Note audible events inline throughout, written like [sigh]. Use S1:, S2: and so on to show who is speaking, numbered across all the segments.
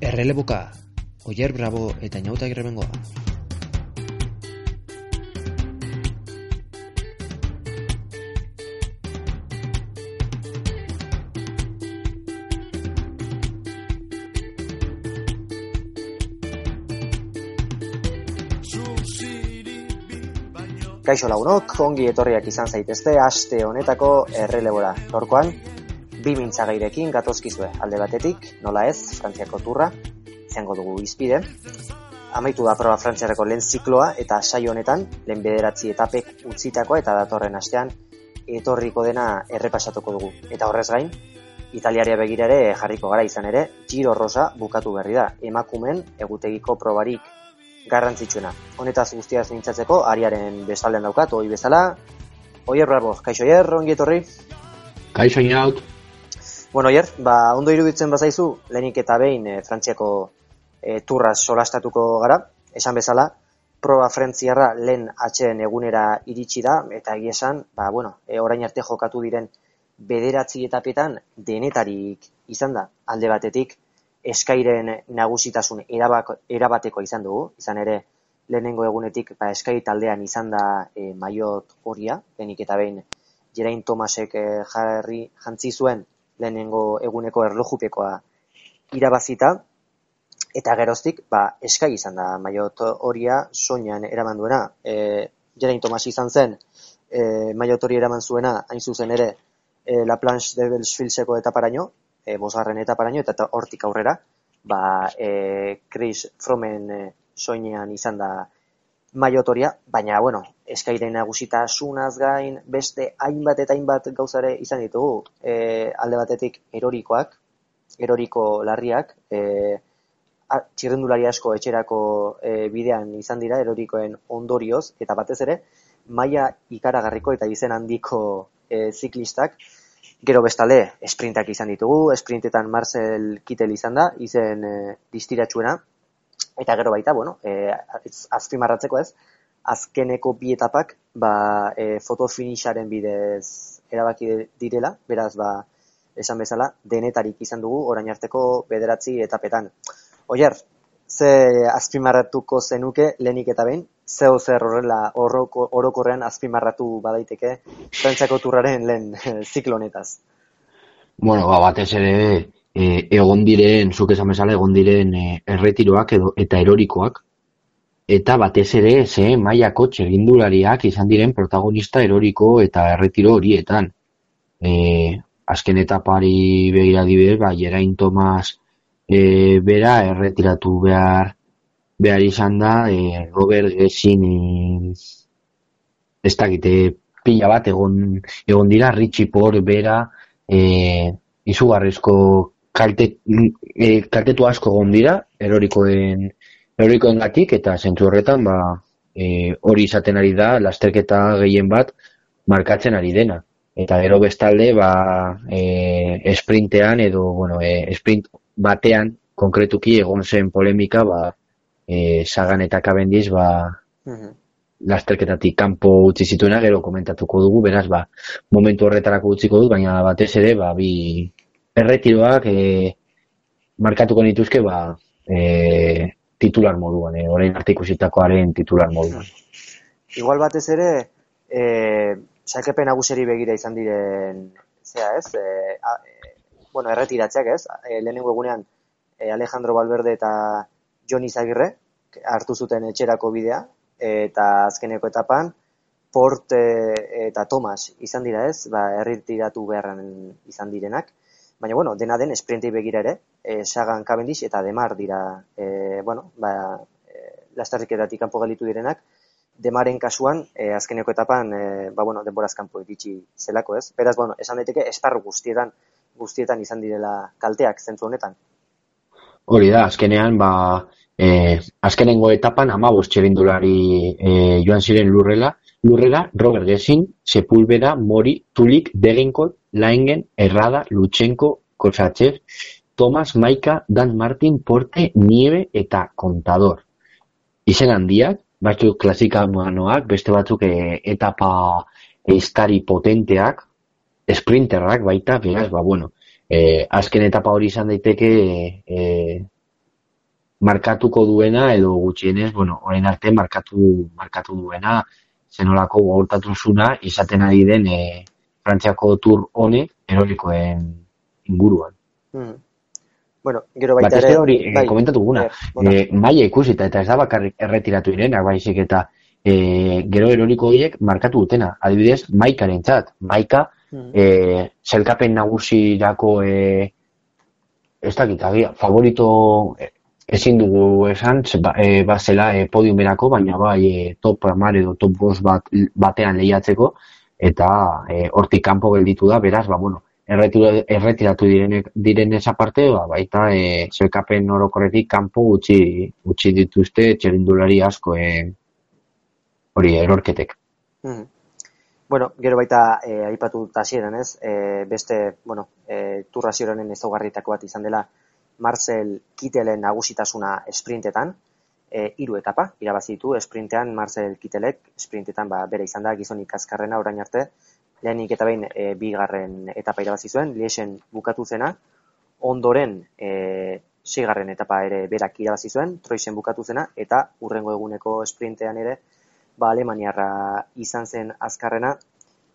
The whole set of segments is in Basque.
S1: Erreleboka, Oyer Bravo eta Inauta Girrebengoa.
S2: Kaixo lagunok, ongi etorriak izan zaitezte aste honetako errelebora. Torkoan, bi mintzagairekin gatozkizue alde batetik, nola ez, Frantziako turra, izango dugu izpide. Amaitu da proba Frantziareko lehen zikloa eta saio honetan, lehen bederatzi etapek utzitakoa eta datorren astean etorriko dena errepasatuko dugu. Eta horrez gain, Italiaria begirare jarriko gara izan ere, Giro Rosa bukatu berri da, emakumen egutegiko probarik garrantzitsuena. Honetaz guztiaz mintzatzeko, ariaren bestaldean daukat, hoi bezala. Oier, bravo, kaixo oier, ongi etorri?
S3: Kaixo inaut.
S2: Bueno, oier, ba, ondo iruditzen bazaizu, lehenik eta behin e, Frantziako e, turraz solastatuko gara, esan bezala, proba frentziarra lehen atxeen egunera iritsi da, eta esan, ba, bueno, e, orain arte jokatu diren bederatzi etapetan denetarik izan da, alde batetik, eskairen nagusitasun erabateko izan dugu, izan ere lehenengo egunetik ba, eskai taldean izan da e, maiot horia, lehenik eta behin Jerain Tomasek e, jarri jantzi zuen lehenengo eguneko erlojupekoa irabazita, eta geroztik ba, eskai izan da maiot horia soinean eraman duena. E, Jerain Tomas izan zen e, maiot hori eraman zuena hain zuzen ere e, La Planche de Belsfilseko eta paraino, e, bosgarren etaparaino eta hortik aurrera, ba, e, Chris Fromen e, soinean izan da maiotoria, baina, bueno, eskairen nagusitasunaz gain, beste hainbat eta hainbat gauzare izan ditugu, e, alde batetik erorikoak, eroriko larriak, e, txirrendulari asko etxerako e, bidean izan dira, erorikoen ondorioz, eta batez ere, maila ikaragarriko eta izen handiko e, ziklistak, Gero bestale, esprintak izan ditugu, esprintetan Marcel Kittel izan da, izen e, distiratxuena, eta gero baita, bueno, e, azpimarratzeko ez, azkeneko bi etapak, ba, e, fotofinixaren bidez erabaki direla, beraz, ba, esan bezala, denetarik izan dugu, orain arteko bederatzi etapetan. Oier, ze azpimarratuko zenuke lehenik eta behin, zeo zer horrela oroko, orokorrean azpimarratu badaiteke Frantziako turraren lehen ziklo honetaz.
S3: Bueno, ba, batez ere e, egon diren, zuk esan bezala, egon diren e, erretiroak edo, eta erorikoak, eta batez ere ze mailako txegindulariak izan diren protagonista eroriko eta erretiro horietan. E, azken etapari begira dibe, ba, Jerain Tomas e, bera erretiratu behar behar izan da, e, Robert Gessin e, ez dakite pila bat egon, egon dira, Richie Por bera e, izugarrizko kalte, e, kaltetu asko egon dira, erorikoen erorikoen gatik, eta zentzu horretan ba, e, hori izaten ari da, lasterketa gehien bat markatzen ari dena. Eta gero bestalde, ba, e, sprintean edo, bueno, e, sprint batean, konkretuki egon zen polemika, ba, e, sagan eta kabendiz ba, uh lasterketatik kanpo utzi zituena gero komentatuko dugu, beraz ba, momentu horretarako utziko dut, baina batez ere ba, bi erretiroak e, markatuko nituzke ba, e, titular moduan, e, orain arte ikusitakoaren titular moduan.
S2: Igual batez ere, e, salkepen aguseri begira izan diren, zea ez, e, a, e, bueno, erretiratzeak ez, e, lehenengo egunean e, Alejandro Valverde eta Jon Izagirre hartu zuten etxerako bidea eta azkeneko etapan Port eta Thomas izan dira ez, ba, erritiratu beharren izan direnak. Baina, bueno, dena den, esprintei begira ere, e, Sagan Cavendish eta Demar dira, e, bueno, ba, e, lastarriketatik kanpo galitu direnak, Demaren kasuan, e, azkeneko etapan, e, ba, bueno, denboraz kanpo iritsi zelako ez. Beraz, bueno, esan daiteke, esparru guztietan guztietan izan direla kalteak zentzu honetan.
S3: Hori da, azkenean, ba, e, azkenengo etapan amabost txerindulari e, joan ziren lurrela, lurrela, Robert Gessin, Sepulveda, Mori, Tulik, Degenkot, Laengen, Errada, Lutsenko, Kosatxer, Thomas, Maika, Dan Martin, Porte, Nieve eta Contador. Izen handiak, batzuk klasikanoak, beste batzuk e, etapa eiztari potenteak, sprinterrak baita, beraz, ba, bueno, e, azken etapa hori izan daiteke e, markatuko duena edo gutxienez, bueno, orain arte markatu markatu duena zenolako gaurtatusuna izaten ari den e, Frantziako tur honek erorikoen inguruan.
S2: Hmm. Bueno, gero baita
S3: Batez
S2: ere...
S3: hori,
S2: bai,
S3: e, komentatu guna,
S2: eh,
S3: e, maila ikusita eta ez da bakarrik erretiratu direnak, baizik eta e, gero eroriko horiek markatu dutena. Adibidez, maikaren txat. Maika,
S2: Hmm.
S3: e, zelkapen nagusirako e, ez dakit, agia, favorito e, ezin dugu esan, ze ba, e, bazela e, podiumerako, baina bai e, top amar edo top bost bat, batean lehiatzeko, eta e, hortik kanpo gelditu da, beraz, ba, bueno, erretiratu, direnek, diren esa ba, baita e, zelkapen orokorretik kanpo utzi, utzi dituzte txerindulari asko e, hori erorketek.
S2: Mhm. Bueno, gero baita e, aipatu dut hasieran ez, e, beste, bueno, e, turra zioranen ezaugarrietako bat izan dela Marcel Kittelen nagusitasuna sprintetan, e, hiru etapa irabazi ditu sprintean Marcel Kittelek, sprintetan ba, bere izan da gizonik azkarrena orain arte, lehenik eta behin e, bigarren etapa irabazi zuen, Liesen bukatu zena, ondoren e, seigarren etapa ere berak irabazi zuen, Troisen bukatu zena, eta urrengo eguneko sprintean ere, ba, Alemaniarra izan zen azkarrena.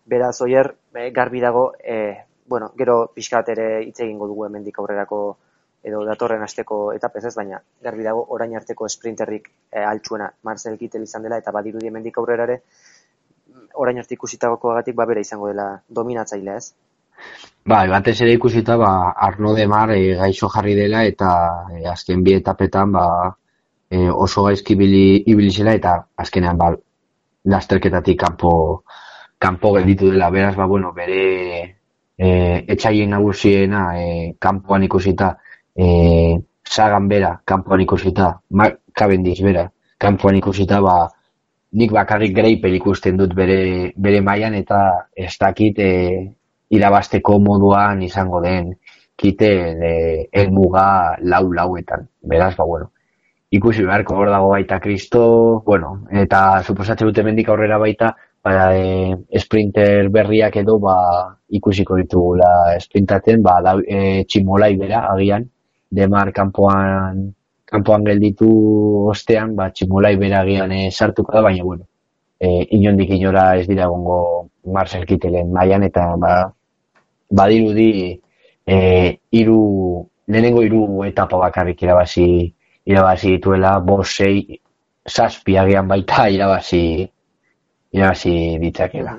S2: Beraz, oier, e, garbi dago, e, bueno, gero pixkat ere hitz egingo dugu hemendik aurrerako edo datorren asteko etapez ez, baina garbi dago orain arteko sprinterrik e, altxuena Marcel Kittel izan dela, eta badirudi hemendik aurrera ere, orain arte ikusitakoagatik ba bere izango dela dominatzailea ez.
S3: Bai, batez ere ikusita ba Arno de Mar e, gaixo jarri dela eta e, azken bi etapetan ba e, oso gaizki ibili zela eta azkenean ba lasterketatik kanpo kanpo gelditu dela. Beraz ba bueno, bere e, etxaien nagusiena e, kanpoan ikusita e, sagan bera kanpoan ikusita, ma, Cavendish bera kanpoan ikusita ba nik bakarrik greipel ikusten dut bere, bere mailan eta ez dakit e, irabasteko moduan izango den kite e, elmuga lau lauetan. Beraz, ba, bueno, ikusi beharko hor dago baita kristo, bueno, eta suposatzen dute mendik aurrera baita, ba, e, sprinter berriak edo ba, ikusiko ditugula sprintatzen, ba, da, e, tximolai bera, agian, demar kanpoan kanpoan gelditu ostean, ba, tximolai bera agian e, sartuko da, baina, bueno, e, inondik inora ez dira egongo Marcel Kittelen mailan eta ba, badirudi e, iru, lehenengo hiru etapa bakarrik irabazi irabazi dituela, bost, sei, zazpi agian baita irabazi irabazi ditzakela.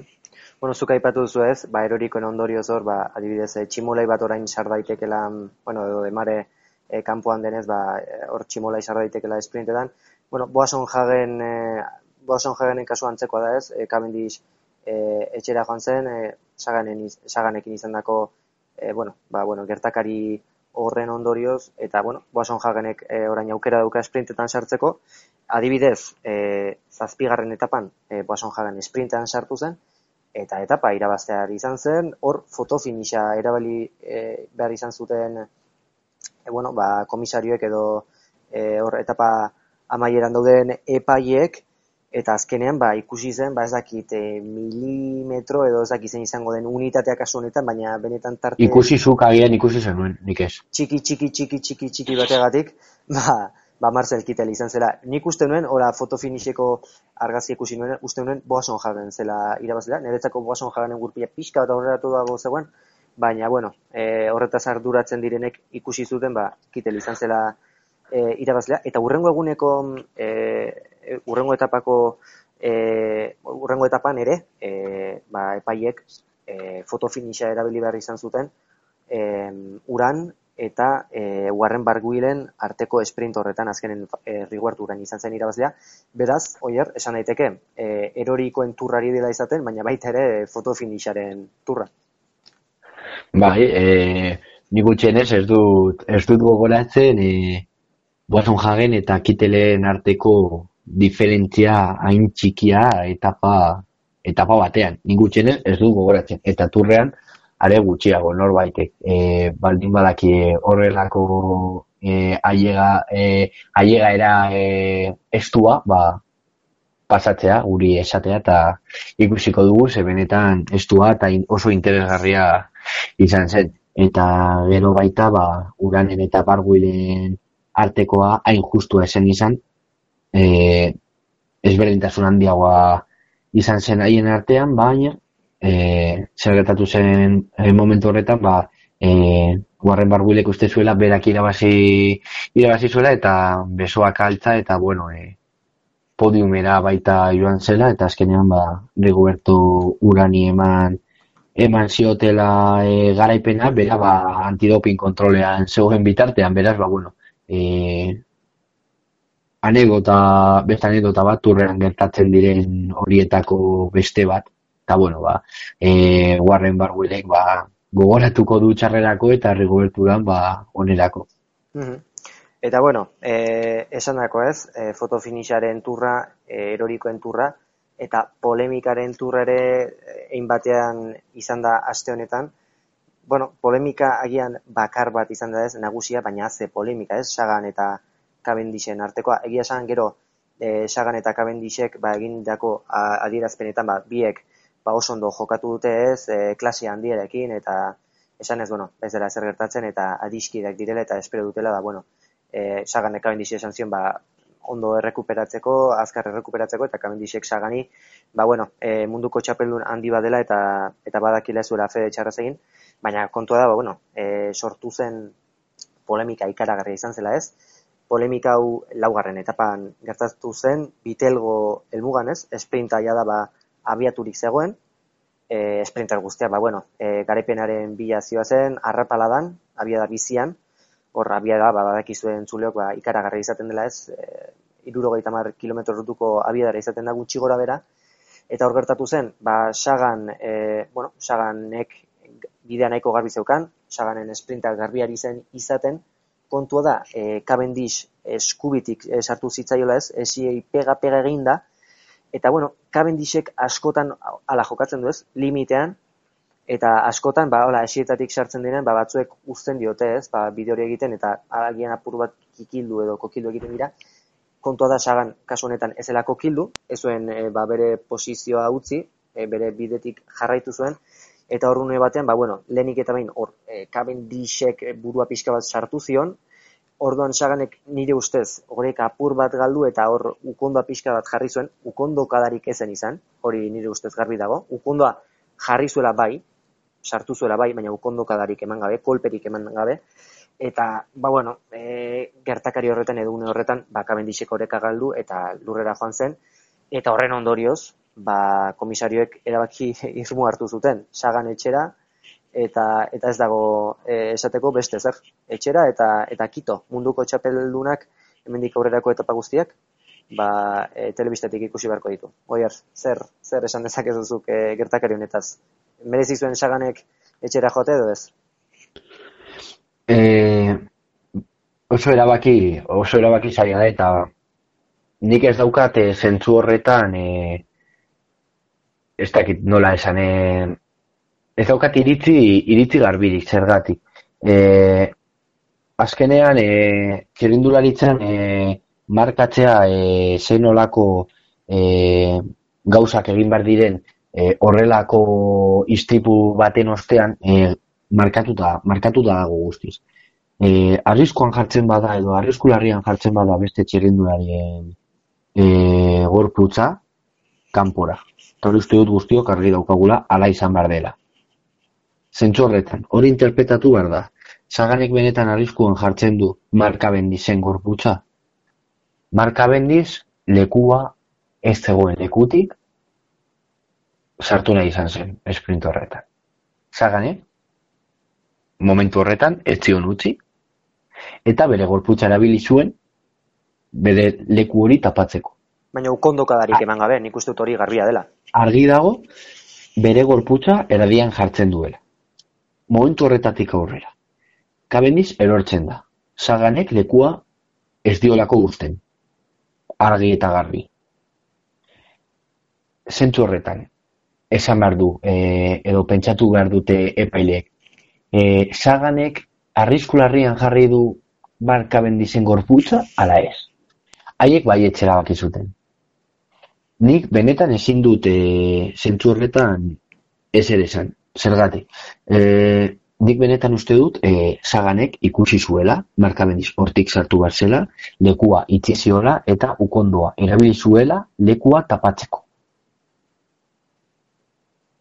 S2: Bueno, zuk aipatu duzu ez, ba, erorikoen ondorioz hor, ba, adibidez, tximolai bat orain sar daitekela, bueno, edo demare e, kanpoan denez, ba, e, hor tximolai sar daitekela esprintetan. Bueno, Boason Jagen, e, Boason Jagenen kasu antzekoa da ez, e, Cavendish e, etxera joan zen, e, saganen, saganekin izan dako, e, bueno, ba, bueno, gertakari horren ondorioz, eta, bueno, Boason Jagenek e, orain aukera dauka sprintetan sartzeko, adibidez, e, zazpigarren etapan e, Boason Jagen sprintean sartu zen, eta etapa irabaztear izan zen, hor fotofinisha erabali e, behar izan zuten e, bueno, ba, komisarioek edo e, hor etapa amaieran dauden epaiek, eta azkenean ba, ikusi zen, ba, ez dakit, e, milimetro edo ez dakit zen izango den unitatea kasu honetan, baina benetan tarte
S3: Ikusi zuk agian ikusi zenuen, nik ez.
S2: txiki, txiki, txiki, txiki, txiki bategatik, ba, ba Marcel Kittel izan zela. Nik uste nuen, ora fotofinixeko argazki ikusi nuen, uste nuen Boason Jagen zela irabazlea. Niretzako Boason Jagenen gurpila pixka bat aurreratu dago zegoen, baina, bueno, e, horretaz arduratzen direnek ikusi zuten, ba, Kittel izan zela e, irabazlea. Eta urrengo eguneko, e, e, urrengo etapako, e, urrengo etapan ere, e, ba, epaiek e, fotofinixa erabili behar izan zuten, e, uran eta e, Warren Barguilen arteko sprint horretan azkenen e, riguarturan izan zen irabazlea. Beraz, oier, esan daiteke, e, erorikoen turrari dela izaten, baina baita ere fotofinixaren turra.
S3: Bai, e, nik gutxienez ez dut, ez dut gogoratzen e, Boazon jagen eta kiteleen arteko diferentzia hain txikia etapa, etapa batean. Nik gutxienez ez dut gogoratzen. Eta turrean, are gutxiago norbaitek e, baldin badaki horrelako e, aiega, e, aiega era e, estua, ba, pasatzea, guri esatea, eta ikusiko dugu, ze benetan estua eta oso interesgarria izan zen. Eta gero baita, ba, uranen eta barguilen artekoa hain justua esen izan, e, ezberdintasun handiagoa izan zen haien artean, baina e, zer gertatu zen e, momentu horretan, ba, e, guarren barguilek uste zuela, berak irabazi, irabazi zuela, eta besoak altza, eta bueno, e, podiumera baita joan zela, eta azkenean ba, Rigoberto Urani eman eman ziotela e, garaipena, bera ba, antidopin kontrolean zegoen bitartean, beraz, ba, bueno, e, anegota, beste anegota bat, turrean gertatzen diren horietako beste bat, eta bueno, ba, e, Warren Barwilek, ba, gogoratuko du txarrerako eta Rigoberturan, ba, onerako.
S2: Mm Eta bueno, e, esan dako ez, e, fotofinixaren turra, e, erorikoen turra, eta polemikaren turra ere egin batean izan da aste honetan. Bueno, polemika agian bakar bat izan da ez, nagusia, baina ze polemika ez, sagan eta kabendixen artekoa. Egia esan gero, e, sagan eta kabendixek ba, egin dako adierazpenetan, ba, biek ba, oso ondo jokatu dute ez, e, klase handiarekin, eta esan ez, bueno, ez dela zer gertatzen, eta adiskideak direla, eta espero dutela, ba, bueno, e, sagan ekabendixi esan zion, ba, ondo errekuperatzeko, azkar errekuperatzeko, eta kabendixek sagani, ba, bueno, e, munduko txapeldun handi badela eta eta badakila zuela fede txarraz egin, baina kontua da, ba, bueno, e, sortu zen polemika ikaragarria izan zela ez, polemika hau laugarren etapan gertatu zen, bitelgo elmugan ez, esprinta da ba, abiaturik zegoen, e, esprintar guztia, ba, bueno, e, garepenaren bila zioa zen, arrapaladan, abiada bizian, hor abia da, ba, badakizuen zuleok, ba, ikaragarri izaten dela ez, e, irurogeita mar kilometro rutuko abiadara izaten da gutxi gora bera, eta hor gertatu zen, ba, sagan, e, bueno, saganek bidea nahiko garbi zeukan, saganen esprintak garbiari zen izaten, kontua da, e, Cavendish eskubitik e, sartu zitzaiola ez, esiei pega-pega egin da, eta bueno, Cavendishek askotan ala jokatzen du ez, limitean, eta askotan ba hola esietatik sartzen diren ba batzuek uzten diote, ez? Ba bideo egiten eta agian apur bat kikildu edo kokildu egiten dira. Kontua da sagan kasu honetan ez dela kokildu, ez zuen e, ba, bere posizioa utzi, e, bere bidetik jarraitu zuen eta horrune batean ba bueno, lenik eta bain hor e, Cavendishek burua pixka bat sartu zion. Orduan saganek nire ustez, horrek apur bat galdu eta hor ukondoa pixka bat jarri zuen, ukondo kadarik ezen izan, hori nire ustez garbi dago. Ukondoa jarri zuela bai, sartu zuela bai, baina ukondokadarik eman gabe, kolperik eman gabe, eta, ba, bueno, e, gertakari horretan edo une horretan, ba, kabendixek horreka galdu eta lurrera joan zen, eta horren ondorioz, ba, komisarioek erabaki [laughs] irmu hartu zuten, sagan etxera, eta eta ez dago e, esateko beste zer, etxera eta eta kito, munduko txapeldunak, hemendik aurrerako etapa guztiak, ba, e, telebistatik ikusi beharko ditu. Oiar, zer, zer esan dezakezuzuk e, gertakari honetaz? Merezi zuen saganek etxera jote edo ez?
S3: E, oso erabaki, oso erabaki zaila da eta nik ez daukat e, zentzu horretan e, ez dakit nola esan e, ez daukat iritzi, iritzi garbirik zergatik. E, azkenean e, txerindularitzen e, markatzea e, zein olako e, gauzak egin behar diren e, horrelako istripu baten ostean e, markatuta, markatuta dago guztiz. E, arriskoan jartzen bada edo arriskularrian jartzen bada beste txerindularien e, gorputza kanpora. Hori uste dut guztiok argi daukagula ala izan behar dela. Horretan, hori interpretatu behar da. Zaganek benetan arriskuan jartzen du marka bendizen gorputza. Marka bendiz, lekua ez zegoen lekutik, sartu nahi izan zen esprint horretan. Zagane, momentu horretan, ez zion utzi, eta bere gorputza erabili zuen, bere leku hori tapatzeko.
S2: Baina ukondoka darik eman gabe, nik uste hori garbia dela.
S3: Argi dago, bere gorputza eradian jartzen duela. momentu horretatik aurrera. Cavendish erortzen da. Saganek lekua ez diolako guzten. Argi eta garbi. Zentzu horretan, esan behar du, e, edo pentsatu behar dute epaileek. E, Saganek arriskularrian jarri du barka bendizen gorputza, ala ez. Haiek bai etxera baki. Nik benetan ezin dut e, zentzu horretan ez ere esan. Zergatik. E, nik benetan uste dut e, Saganek ikusi zuela, marka bendiz hortik sartu behar zela, lekua itxi ziola eta ukondoa erabili zuela lekua tapatzeko.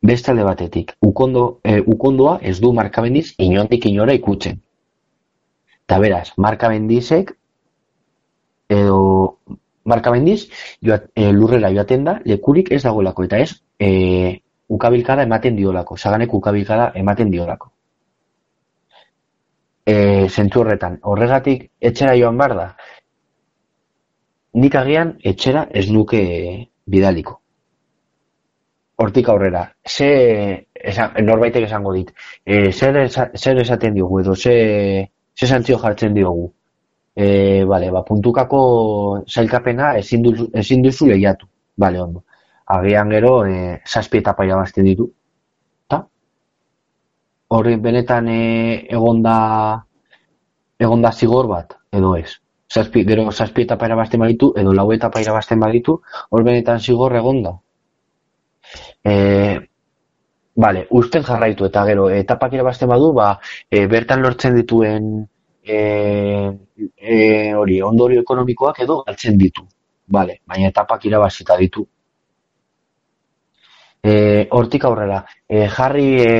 S3: Beste alde batetik, ukondo, e, ukondoa ez du marka bendiz inondik inora ikutzen. Eta beraz, marka bendizek edo marka bendiz joat, e, lurrera joaten da lekurik ez dagoelako eta ez e, ukabilkada ematen diolako, saganek ukabilkada ematen diolako. E, zentzu horretan, horregatik etxera joan bar da, nik agian etxera ez nuke bidaliko. Hortik aurrera, ze, esan, norbaitek esango dit, e, zer, esa, zer esaten diogu edo ze, ze santzio jartzen diogu. E, vale, ba, puntukako zailkapena ezin, duzu, ezin duzu lehiatu. Vale, ondo. Agian gero, e, zazpi etapa irabazten ditu. Ta? Horri benetan e, egonda, egonda zigor bat, edo ez. Zazpi, gero zazpi etapa irabazten baditu, edo lau etapa irabazten baditu, hor benetan zigor egonda. E, Vale, usten jarraitu eta gero etapak irabazten badu, ba, e, bertan lortzen dituen e, e, hori ondorio ekonomikoak edo galtzen ditu. Vale, baina etapak irabazita ditu. E, hortik aurrera, e, jarri e,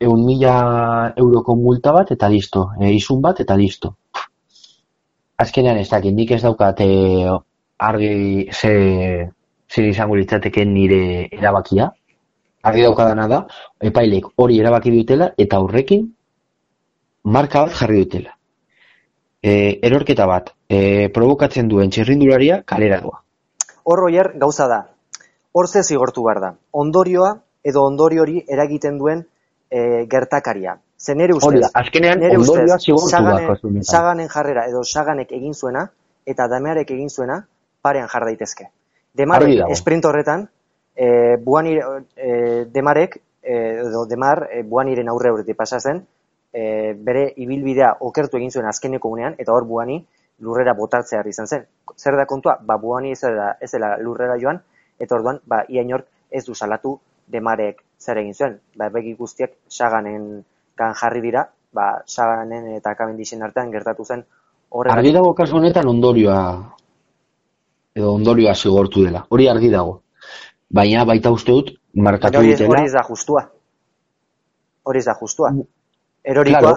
S3: eun mila euroko multa bat eta listo, e, izun bat eta listo. Azkenean ez dakit, nik ez daukat e, argi ze, zer izango litzateke nire erabakia, argi daukadana da, epailek hori erabaki dutela eta horrekin marka bat jarri dutela. E, erorketa bat, e, provokatzen duen txirrindularia kalera doa.
S2: Hor oier gauza da, hor ze zigortu behar da. Ondorioa edo ondoriori eragiten duen e, gertakaria. Ze nere ustez,
S3: Hori da, azkenean
S2: nere
S3: ondorioa zigortu
S2: Saganen-. Saganen jarrera edo Saganek egin zuena eta Damearek egin zuena parean jar daitezke. Demarek
S3: Argi dago.
S2: sprint horretan, e, Buani, e, Demarek, e, edo Demar, e, Buaniren aurre horretik pasa zen, e, bere ibilbidea okertu egin zuen azkeneko unean, eta hor Buani lurrera botatzea izan zen. Zer da kontua? Ba, Buani ez dela, ez dela lurrera joan, eta orduan, ba, ia inork ez du salatu Demarek zer egin zuen. Ba, begi guztiak Saganen gan jarri dira, ba, Saganen eta Cavendishen artean gertatu zen horregatik.
S3: Argi dago kasu honetan ondorioa edo ondorioa zigortu dela. Hori argi dago. Baina baita uste dut markatu
S2: hori,
S3: dutela.
S2: hori ez da justua. Hori ez da justua. Erorikoa,
S3: Claro.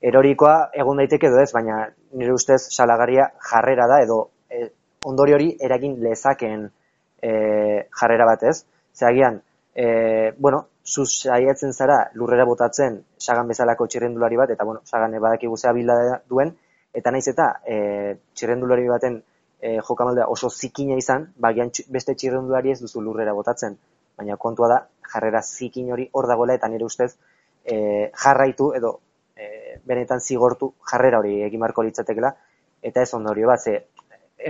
S2: erorikoa egon daiteke edo ez, baina nire ustez salagarria jarrera da edo e, ondori hori eragin lezakeen e, jarrera bat ez. Zeagian, e, bueno, zu saiatzen zara lurrera botatzen sagan bezalako txirrendulari bat, eta bueno, sagan badakigu ze abila duen, eta naiz eta e, txirrendulari baten e, jokamaldea oso zikina izan, bagian beste txirrendulari ez duzu lurrera botatzen. Baina kontua da, jarrera zikin hori hor dagoela eta nire ustez e, jarraitu edo e, benetan zigortu jarrera hori egin beharko litzatekela eta ez ondorio bat, ze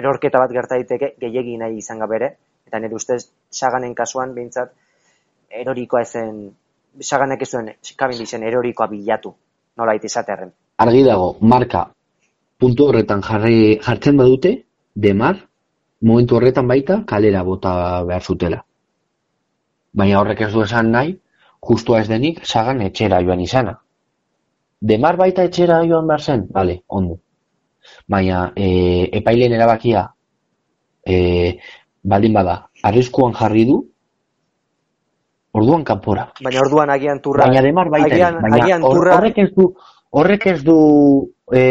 S2: erorketa bat gerta daiteke gehiegi nahi izan gabere, eta nire ustez saganen kasuan behintzat erorikoa ezen, saganek ez zuen kabindixen erorikoa bilatu, nola izaterren.
S3: Argi dago, marka puntu horretan jarri, jartzen badute, demar, momentu horretan baita, kalera bota behar zutela. Baina horrek ez du esan nahi, justua ez denik, sagan etxera joan izana. Demar baita etxera joan behar zen? Bale, ondo. Baina e, epaileen erabakia e, baldin bada, arriskuan jarri du, orduan kanpora.
S2: Baina orduan agian turra,
S3: Baina demar baita
S2: agian,
S3: baina
S2: agian turra,
S3: horrek ez du, horrek ez du e,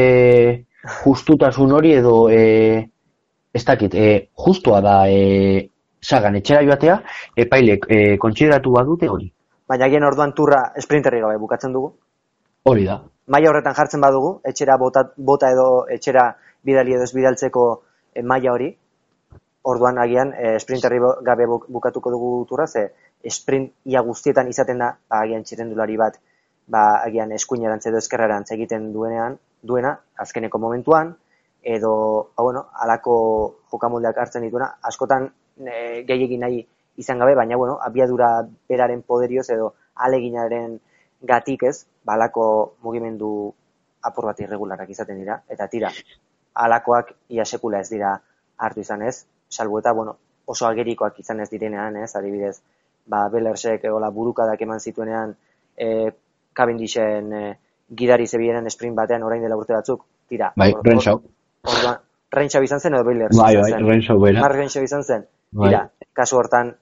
S3: justutasun hori edo e, ez dakit, e, justua da e, sagan etxera joatea, epailek e, kontsideratu badute hori.
S2: baina agian orduan turra sprinterri gabe bukatzen dugu.
S3: Hori da.
S2: maila horretan jartzen badugu, etxera bota, bota edo etxera bidali edo ez bidaltzeko e, maila hori, orduan agian e, sprinterri gabe buk- bukatuko dugu turra, ze sprint ia guztietan izaten da, ba, agian txirendulari bat ba, agian eskuinerantz edo eskerrerantz egiten duenean, duena, azkeneko momentuan, edo, ba, bueno, alako jokamoldeak hartzen dituena, askotan e, gehiagin nahi izan gabe, baina, bueno, abiadura beraren poderioz edo aleginaren gatik ez, balako mugimendu apur bat irregularak izaten dira, eta tira, alakoak ia sekula ez dira hartu izan ez, salbu eta, bueno, oso agerikoak izan ez direnean, ez, adibidez, ba, Bellersek egola burukadak eman zituenean e, Cavendishen e, gidari zebienen sprint batean orain dela urte batzuk, tira.
S3: Bai, Renshaw.
S2: Orduan, Renshaw izan zen edo Bellers
S3: Bai,
S2: izan
S3: bai,
S2: zen.
S3: Renshaw bera.
S2: Mark Renshaw izan zen,
S3: Bai.
S2: tira, kasu hortan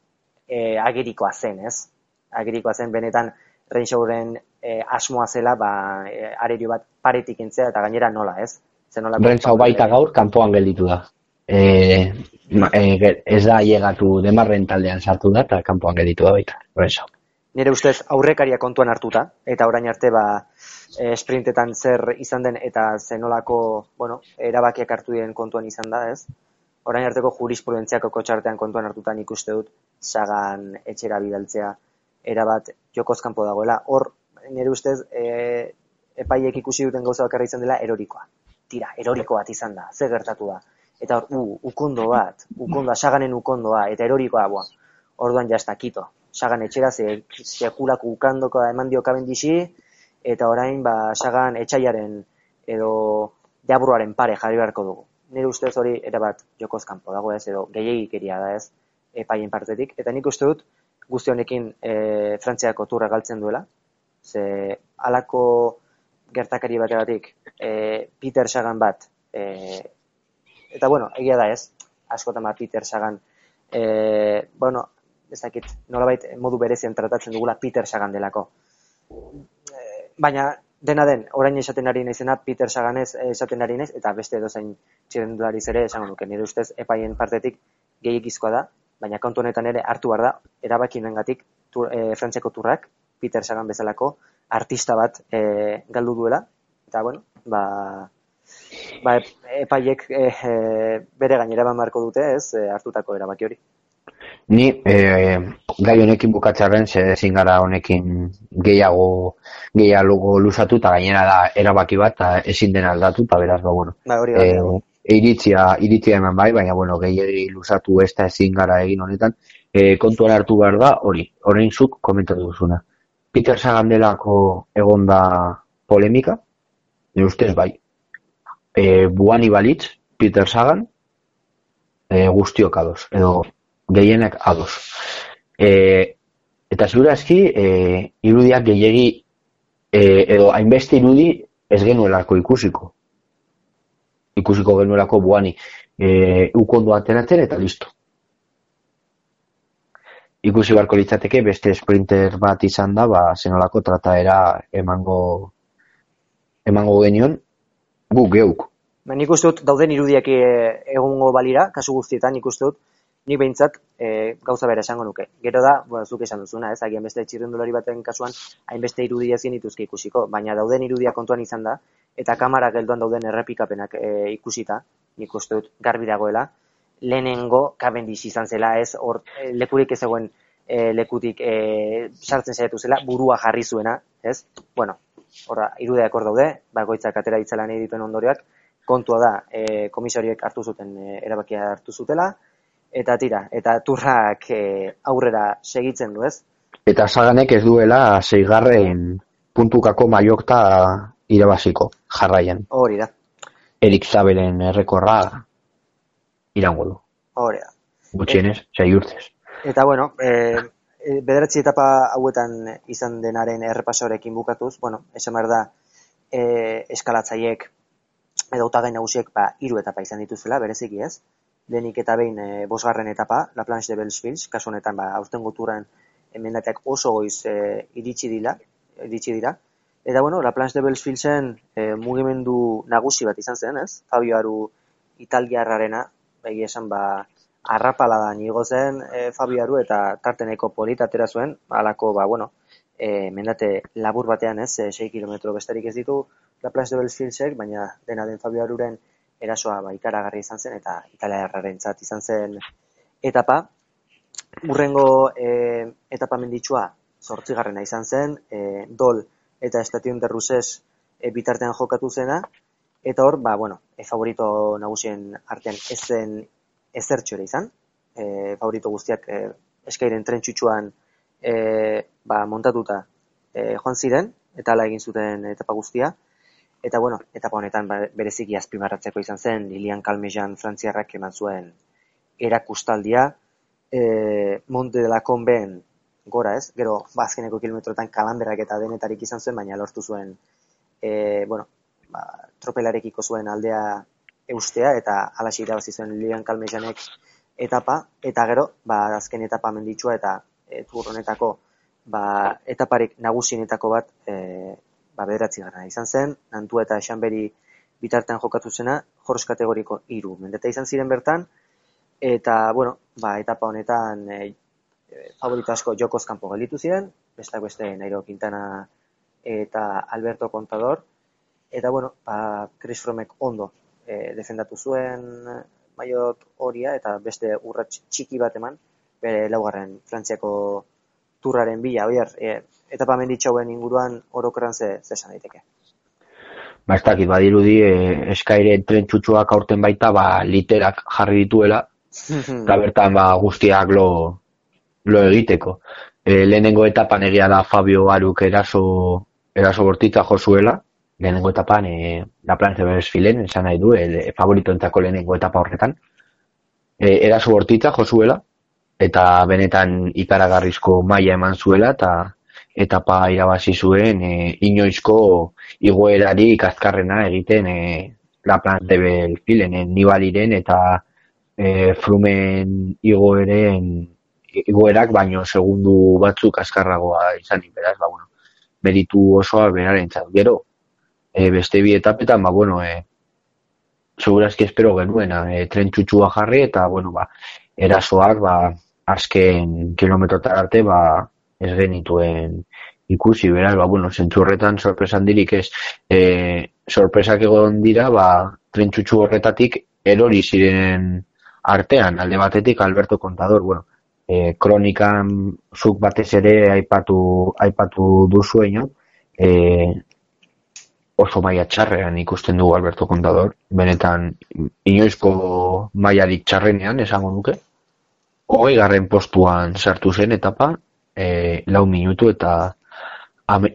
S2: e, agerikoa zen, ez? Agerikoa zen, benetan Renshawren e, asmoa zela, ba, e, arerio bat paretik entzea, eta gainera nola, ez? Zen nola
S3: Rentzau baita gaur kanpoan gelditu da. E, e, ez da llegatu demarren taldean sartu da eta kanpoan gelditu da baita. Rentzau.
S2: nire ustez aurrekaria kontuan hartuta, eta orain arte ba, e, sprintetan zer izan den eta zenolako, bueno, erabakiak hartu diren kontuan izan da, ez? Orain arteko jurisprudentziako kotxartean kontuan hartuta nik uste dut sagan etxera bidaltzea erabat jokoz kanpo dagoela. Hor, nire ustez, e, epaiek ikusi duten gauza bakarra izan dela erorikoa. Tira, eroriko bat izan da, ze gertatu da. Eta hor, u, ukondo bat, ukondoa, saganen ukondoa, eta erorikoa, boa, orduan jazta, kito. Sagan etxera, ze, sekulako ukandoko eman dio kabendixi, eta orain, ba, sagan etxaiaren edo jabruaren pare jarri beharko dugu. Nire ustez hori erabat jokoz kanpo dago ez, edo gehiagikeria da ez, epaien partetik. Eta nik uste dut, guzti honekin e, Frantziako turra galtzen duela, ze alako gertakari bategatik e, Peter Sagan bat, e, eta bueno, egia da ez, askotan ba Peter Sagan, e, bueno, ez dakit, nolabait modu berezian tratatzen dugula Peter Sagan delako. Baina, dena den, orain esaten ari naizena Peter Saganez esaten ari naiz, eta beste edozein txirendulariz ere esango nuke, nire ustez epaien partetik gehiagizkoa da, baina kontu honetan ere hartu behar da, erabakinengatik tur, e, Frantziako turrak, Peter Sagan bezalako, artista bat e, galdu duela, eta bueno, ba, ba ep- epaiek e, e, bere gainera beharko dute, ez, hartutako erabaki hori.
S3: Ni e, gai honekin bukatzearen ze ezin gara honekin gehiago gehiago luzatu eta gainera da erabaki bat eta ezin dena aldatu eta beraz ba bueno.
S2: Ba, hori da.
S3: E, iritzia, iritzia eman bai, baina bueno, gehiagi luzatu ez da ezin gara egin honetan. E, kontuan hartu behar da hori, orain zuk komentatu duzuna. Peter Sagan delako egonda polemika, nire ustez bai. E, buani balitz, Peter Sagan, e, guztiok ados, edo gehienak ados. E, eta ziur aski, e, irudiak gehiegi, e, edo hainbeste irudi ez genuelako ikusiko. Ikusiko genuelako buani. E, ukondo ateratzen eta listo. Ikusi beharko litzateke beste sprinter bat izan da, ba, zenolako trataera emango emango genion gu geuk.
S2: Ba, nik uste dut dauden irudiak e, egongo balira, kasu guztietan nik uste dut, nik behintzat e, gauza bera esango nuke. Gero da, bueno, zuk esan duzuna, ez, agian beste txirrendulari baten kasuan, hainbeste irudia ezin dituzke ikusiko, baina dauden irudia kontuan izan da, eta kamara geldoan dauden errepikapenak e, ikusita, nik uste dut garbi dagoela, lehenengo Cavendish izan zela, ez, hor e, lekurik ez egoen e, lekutik e, sartzen saiatu zela, burua jarri zuena, ez? Bueno, horra, irudeak hor daude, bakoitzak atera ditzela nahi dituen ondorioak, kontua da, e, komisariek hartu zuten e, erabakia hartu zutela, eta tira, eta turrak e, aurrera segitzen du, ez?
S3: Eta Saganek ez duela seigarren puntukako maiokta irabaziko jarraian.
S2: Hori da,
S3: Erik Zabelen errekorra irango du.
S2: hori da.
S3: Gutxienez, sei urtez.
S2: Eta bueno, e, bederatzi etapa hauetan izan denaren errepasoarekin bukatuz, bueno, esan behar da, e, eskalatzaiek edo hautagai nagusiek ba, hiru etapa izan dituzela, bereziki ez. Lehenik eta behin e, bosgarren etapa, La Planche de Bellesfields, kasu honetan ba, aurten guturan emendateak oso goiz e, iritsi dira, iritsi dira. Eta bueno, La Planche de Bellesfieldsen e, mugimendu nagusi bat izan zen, ez? Fabio Aru italiarrarena, egia esan ba, arrapaladan igo zen e, Fabio Aru eta tarteneko polita atera zuen, halako ba, bueno, e, mendate labur batean ez, e, 6 kilometro besterik ez ditu La Place de Bellesfieldsek, baina dena den Fabio Aruren erasoa ba, ikaragarri izan zen eta italiarrarentzat izan zen etapa. Urrengo e, etapa menditsua zortzigarrena izan zen, e, Dol eta Estation de Russes e, bitartean jokatu zena, eta hor, ba, bueno, e, favorito nagusien artean ez zen ezertxo ere izan, e, favorito guztiak e, eskairen tren txutxuan e, ba, montatuta e, joan ziren, eta ala egin zuten etapa guztia, eta bueno, etapa honetan ba, bereziki azpimarratzeko izan zen, Lilian Kalmejan frantziarrak eman zuen erakustaldia, e, Monte de la Conben gora ez, gero bazkeneko ba, kilometroetan kalanderak eta denetarik izan zuen, baina lortu zuen e, bueno, ba, tropelarekiko zuen aldea eustea, eta alaxi irabazi zuen Lilian Kalmejanek etapa, eta gero, ba, azken etapa menditsua eta e, honetako ba, etaparik nagusienetako bat e, ba, bederatzi gara izan zen, nantu eta esanberi bitartean jokatu zena, jorz kategoriko iru. Mendeta izan ziren bertan, eta, bueno, ba, etapa honetan e, favorito asko jokoz kanpo gelditu ziren, beste beste Nairo Quintana eta Alberto Contador, eta, bueno, ba, Chris Fromek ondo e, defendatu zuen maiot horia, eta beste urratx txiki bat eman, bere laugarren Frantziako turraren bila, oier, e, etapa menditxauen inguruan orokorran ze, ze esan daiteke.
S3: Ba, ez dakit, badirudi, e, eskaire tren txutxuak aurten baita, ba, literak jarri dituela, [laughs] eta bertan, ba, guztiak lo, lo egiteko. E, lehenengo etapan egia da Fabio Aruk eraso, eraso bortitza jozuela, lehenengo etapan e, La Plan Zeberes filen, esan nahi du, e, favorito entzako lehenengo etapa horretan. E, eraso bortitza jozuela, eta benetan ikaragarrizko maila eman zuela, eta etapa irabazi zuen e, inoizko igoerari azkarrena egiten e, La Plan Zeberes filen, e, nibaliren eta e, frumen igoeren igoerak baino segundu batzuk azkarragoa izan beraz, ba, bueno, meritu osoa beraren Gero, e, beste bi etapetan, ba, bueno, e, segurazki espero genuena, e, tren txutxua jarri, eta, bueno, ba, erasoak, ba, azken kilometrotar arte, ba, ez genituen ikusi, beraz, ba, bueno, zentzurretan sorpresan dirik ez, e, sorpresak egon dira, ba, tren txutxu horretatik erori ziren artean, alde batetik Alberto Contador, bueno, e, kronikan zuk batez ere aipatu aipatu duzu e, oso maila txarrean ikusten dugu Alberto Contador, benetan inoizko mailarik txarrenean esango nuke. Hogei garren postuan sartu zen etapa, e, lau minutu eta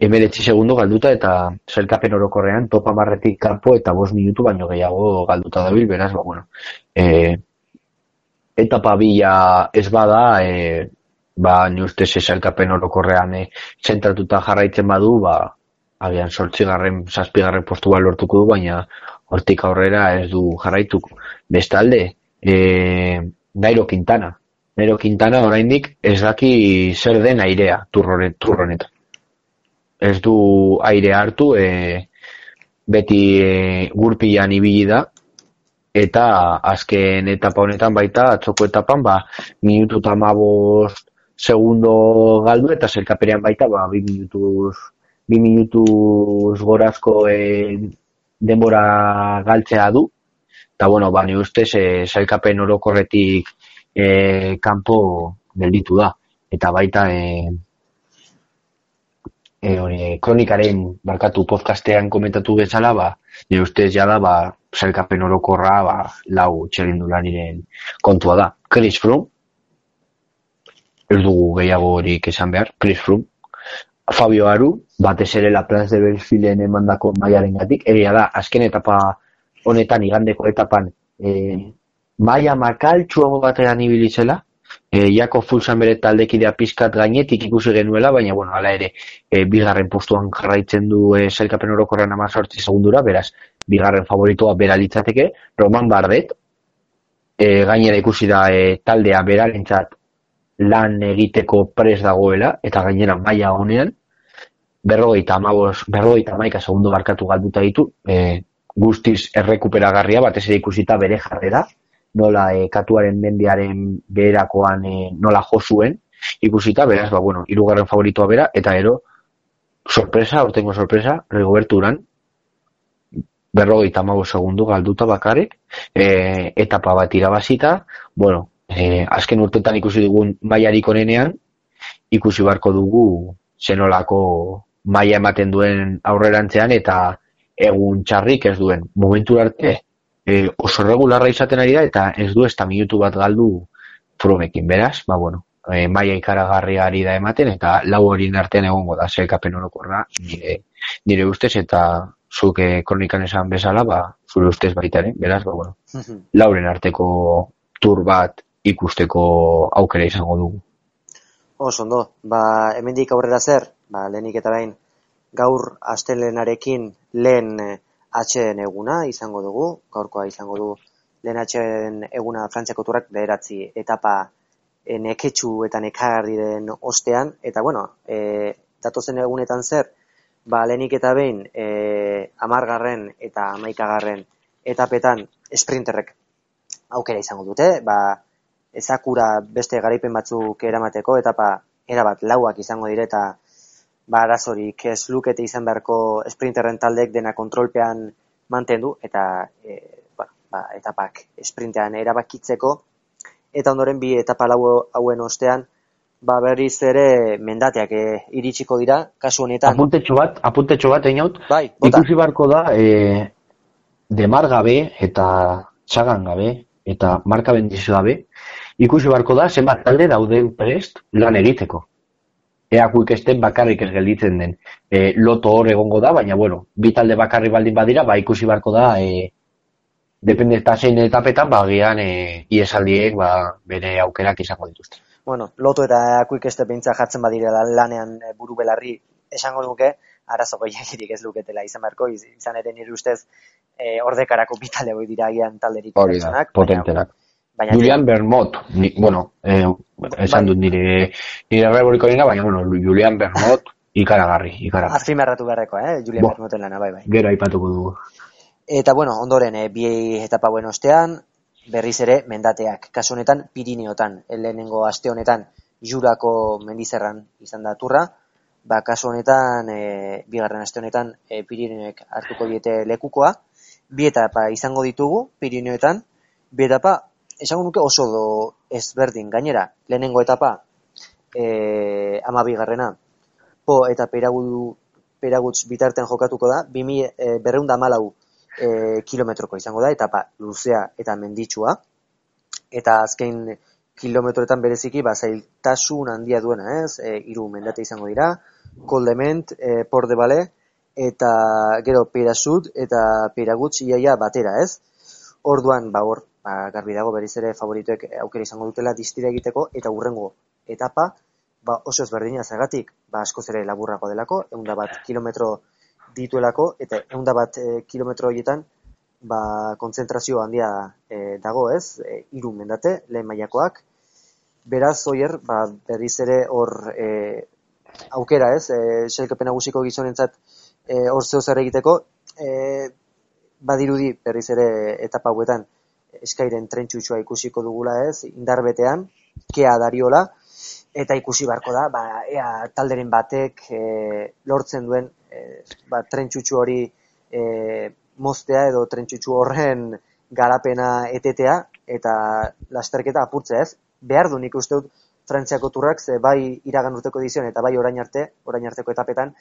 S3: emeretzi segundo galduta eta zelkapen orokorrean topa marretik kanpo eta bost minutu baino gehiago galduta dabil, beraz, ba, bueno, e, etapa bila ez bada, e, ba, ni ustez esalkapen orokorrean e, zentratuta jarraitzen badu, ba, agian sortzigarren, zazpigarren postu bat lortuko du, baina hortik aurrera ez du jarraituko. Bestalde, e, Nairo Quintana. Nairo Quintana oraindik ez daki zer den airea turronetan. Ez du aire hartu, e, beti e, gurpian ibili da, eta azken etapa honetan baita atzoko etapan ba minutu eta segundo galdu eta zelkaperean baita ba bi minutuz bi minutuz gorazko e, denbora galtzea du eta bueno ba ni ustez e, zelkapen orokorretik e, kanpo gelditu da. Eta baita e, e, hori, kronikaren barkatu podcastean komentatu bezala ba ni ustez jada ba zelkapen orokorra ba, lau txerindulariren kontua da. Chris Froome, ez dugu gehiago horik esan behar, Chris Froome, Fabio Aru, batez ere la Plaz de Belfilen emandako maiaren gatik, egia da, azken etapa honetan, igandeko etapan, e, maia makaltxuago batean ibilizela, e, jako fulsan bere taldekidea pizkat gainetik ikusi genuela, baina, bueno, ala ere, e, bigarren postuan jarraitzen du e, zelkapen orokorren amazortzi segundura, beraz, bigarren favoritoa bera litzateke, Roman Bardet, e, gainera ikusi da e, taldea berarentzat lan egiteko pres dagoela, eta gainera maila honean, berrogeita amabos, berrogeita maika segundu barkatu galduta ditu, e, guztiz errekuperagarria, batez ere ikusita bere jarrera, nola e, katuaren mendiaren beherakoan e, nola josuen, ikusita, beraz, ba, bueno, irugarren favoritoa bera, eta ero, sorpresa, ortengo sorpresa, Rigoberto Uran, berrogeita amago segundu galduta bakarrik, e, etapa bat irabazita, bueno, e, azken urtetan ikusi dugun baiarik onenean, ikusi barko dugu zenolako maila ematen duen aurrerantzean eta egun txarrik ez duen. Momentu arte e, oso regularra izaten ari da eta ez du ez minutu bat galdu promekin, beraz, ba bueno, e, maia ikaragarria ari da ematen eta lau hori artean egongo da zekapen orokorra nire, nire ustez eta zuk e, kronikan esan bezala, ba, zure ustez baita ere, beraz, ba, bueno, lauren arteko tur bat ikusteko aukera izango dugu.
S2: Oso ondo, ba, hemendik aurrera zer, ba, lehenik eta behin, gaur astelenarekin lehen eh, atxeen eguna izango dugu, gaurkoa izango du lehen atxeen eguna frantziako turrak beheratzi etapa e, neketxu eta nekagarri den ostean, eta bueno, e, datozen egunetan zer, ba, lehenik eta behin e, amargarren eta amaikagarren etapetan sprinterrek aukera izango dute, ba, ezakura beste garaipen batzuk eramateko, etapa erabat lauak izango direta ba, arazorik ez lukete izan beharko sprinterren taldek dena kontrolpean mantendu, eta e, ba, ba, etapak sprintean erabakitzeko, eta ondoren bi etapa lau hauen ostean, ba berriz ere mendateak e, iritsiko dira, kasu honetan.
S3: Apuntetxo bat, apuntetxo bat egin
S2: bai,
S3: ikusi barko da, e, demar gabe eta txagan gabe eta marka bendizu gabe, ikusi barko da, zenbat talde dauden prest lan egiteko. Ea esten bakarrik ez gelditzen den. E, loto hor egongo da, baina bueno, bi talde bakarri baldin badira, ba ikusi barko da, e, depende eta zein etapetan, ba, gian e, iesaldiek ba, bere aukerak izango dituzte.
S2: Bueno, loto eta kuik este bintza jartzen badire lanean e, buru belarri esango duke, arazo gehiagirik ez luketela izan beharko, izan ere nire ustez e, ordekarako bitale hoi dira gian talderik.
S3: Hori da, potentenak. Baina, Julian Bermot, ni, bueno, eh, esan bai. dut nire, nire reboriko nina, baina, bueno, Julian Bermot, ikaragarri, ikaragarri.
S2: Azpimarratu beharreko, eh, Julian Bo, Bermoten lana, bai, bai.
S3: Gero aipatuko dugu.
S2: Eta bueno, ondoren e, bi etapa buen ostean, berriz ere mendateak. Kasu honetan Pirineotan, lehenengo aste honetan Jurako mendizerran izan da turra, ba kasu honetan e, bigarren aste honetan e, Pirineoek hartuko diete lekukoa. Bi etapa izango ditugu Pirineoetan, bi etapa esango nuke oso do ezberdin gainera. Lehenengo etapa eh 12garrena po eta peragudu peragutz bitartean jokatuko da 2214 e, kilometroko izango da, etapa luzea eta menditsua. Eta azken kilometroetan bereziki, ba, zailtasun handia duena, ez? E, iru mendate izango dira, koldement, e, por de bale, eta gero pera sud, eta pera gutxi iaia batera, ez? Orduan, ba, hor, ba, garbi dago berriz ere favorituek aukera izango dutela distira egiteko, eta urrengo etapa, ba, oso ezberdina zagatik, ba, askoz ere laburrago delako, egun bat kilometro dituelako, eta eunda bat e, kilometro horietan, ba, kontzentrazio handia e, dago ez, e, iru mendate, lehen mailakoak. Beraz, oier, ba, berriz ere hor e, aukera ez, e, selkepen agusiko gizonentzat e, hor zeo zer egiteko, e, badirudi berriz ere etapa hauetan eskairen trentsutxoa ikusiko dugula ez, indarbetean, kea dariola, eta ikusi barko da, ba, ea talderen batek e, lortzen duen e, ba, trentsutxu hori e, moztea edo trentsutxu horren garapena etetea eta lasterketa apurtzea ez. Behar du nik uste dut Frantziako turrak ze bai iragan urteko edizion eta bai orain arte, orain arteko etapetan,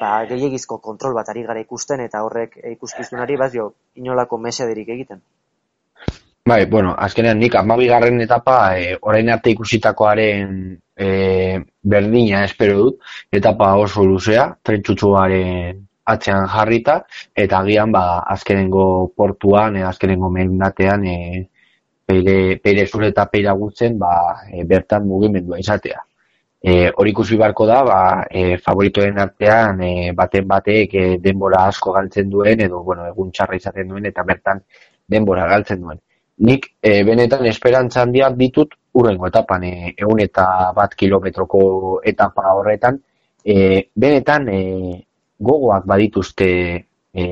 S2: ba, gehiagizko kontrol bat ari gara ikusten eta horrek ikuskizunari bazio inolako mesederik egiten.
S3: Bai, bueno, azkenean nik amabigarren etapa e, orain arte ikusitakoaren e, berdina espero dut, etapa oso luzea, trentsutsuaren atzean jarrita, eta agian ba, azkenengo portuan, e, azkenengo mendatean, e, peire, peire zure eta peira gutzen, ba, e, bertan mugimendua izatea. E, hori ikusi barko da, ba, e, favoritoen artean, e, baten batek e, denbora asko galtzen duen, edo, bueno, egun txarra izaten duen, eta bertan denbora galtzen duen. Nik e, benetan esperantza handiak ditut urrengo etapan, e, egun eta bat kilometroko etapa horretan, e, benetan e, gogoak badituzte e,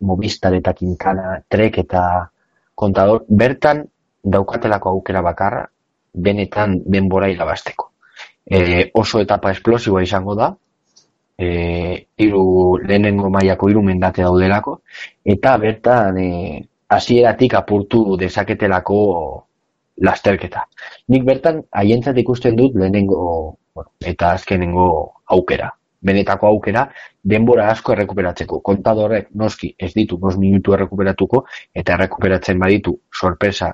S3: mobistar eta kinkana, trek eta kontador, bertan daukatelako aukera bakarra, benetan denbora hilabasteko. E, oso etapa esplosiboa izango da, e, iru, lehenengo mailako iru mendate daudelako, eta bertan e, hasieratik apurtu dezaketelako lasterketa. Nik bertan haientzat ikusten dut lehenengo bueno, eta azkenengo aukera. benetako aukera denbora asko errekuperatzeko. Kontadorrek noski ez ditu 5 minutu errekuperatuko eta errekuperatzen baditu sorpresa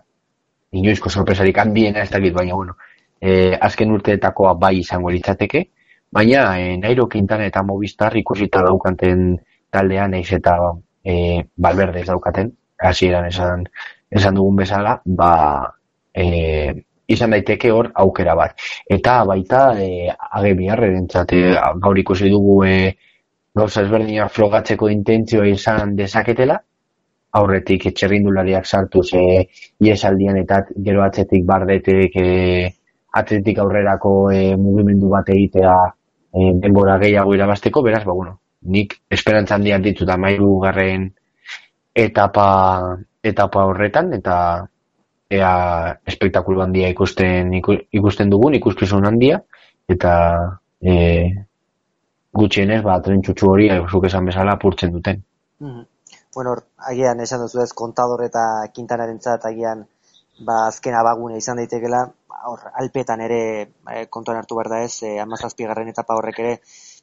S3: inoizko sorpresarik handiena ez dakit, baina bueno, e, azken urteetakoa bai izango litzateke, baina e, Nairo Quintana eta Movistar ikusita daukaten taldean eiz eta e, balberde daukaten, hasieran esan, esan dugun bezala, ba, e, izan daiteke hor aukera bat. Eta baita, e, age biharren gaur ikusi dugu e, gauza ezberdinak flogatzeko intentzioa izan dezaketela, aurretik etxerrindulariak sartu ze iesaldian eta gero atzetik bardetek e, atzetik aurrerako e, mugimendu bat egitea e, denbora gehiago irabasteko, beraz, ba, bueno, nik esperantza handiak ditut amairu garren etapa, etapa horretan, eta ea espektakulu handia ikusten ikusten dugun, ikuskizun handia, eta e, gutxienez, ba, trentxutxu hori, zuk esan bezala, apurtzen duten.
S2: Mm bueno, agian esan duzu ez, kontador eta kintanaren zat, agian, ba, azken abagune izan daitekela, hor, alpetan ere e, kontuan hartu behar da ez, e, amazazpi garren etapa horrek ere,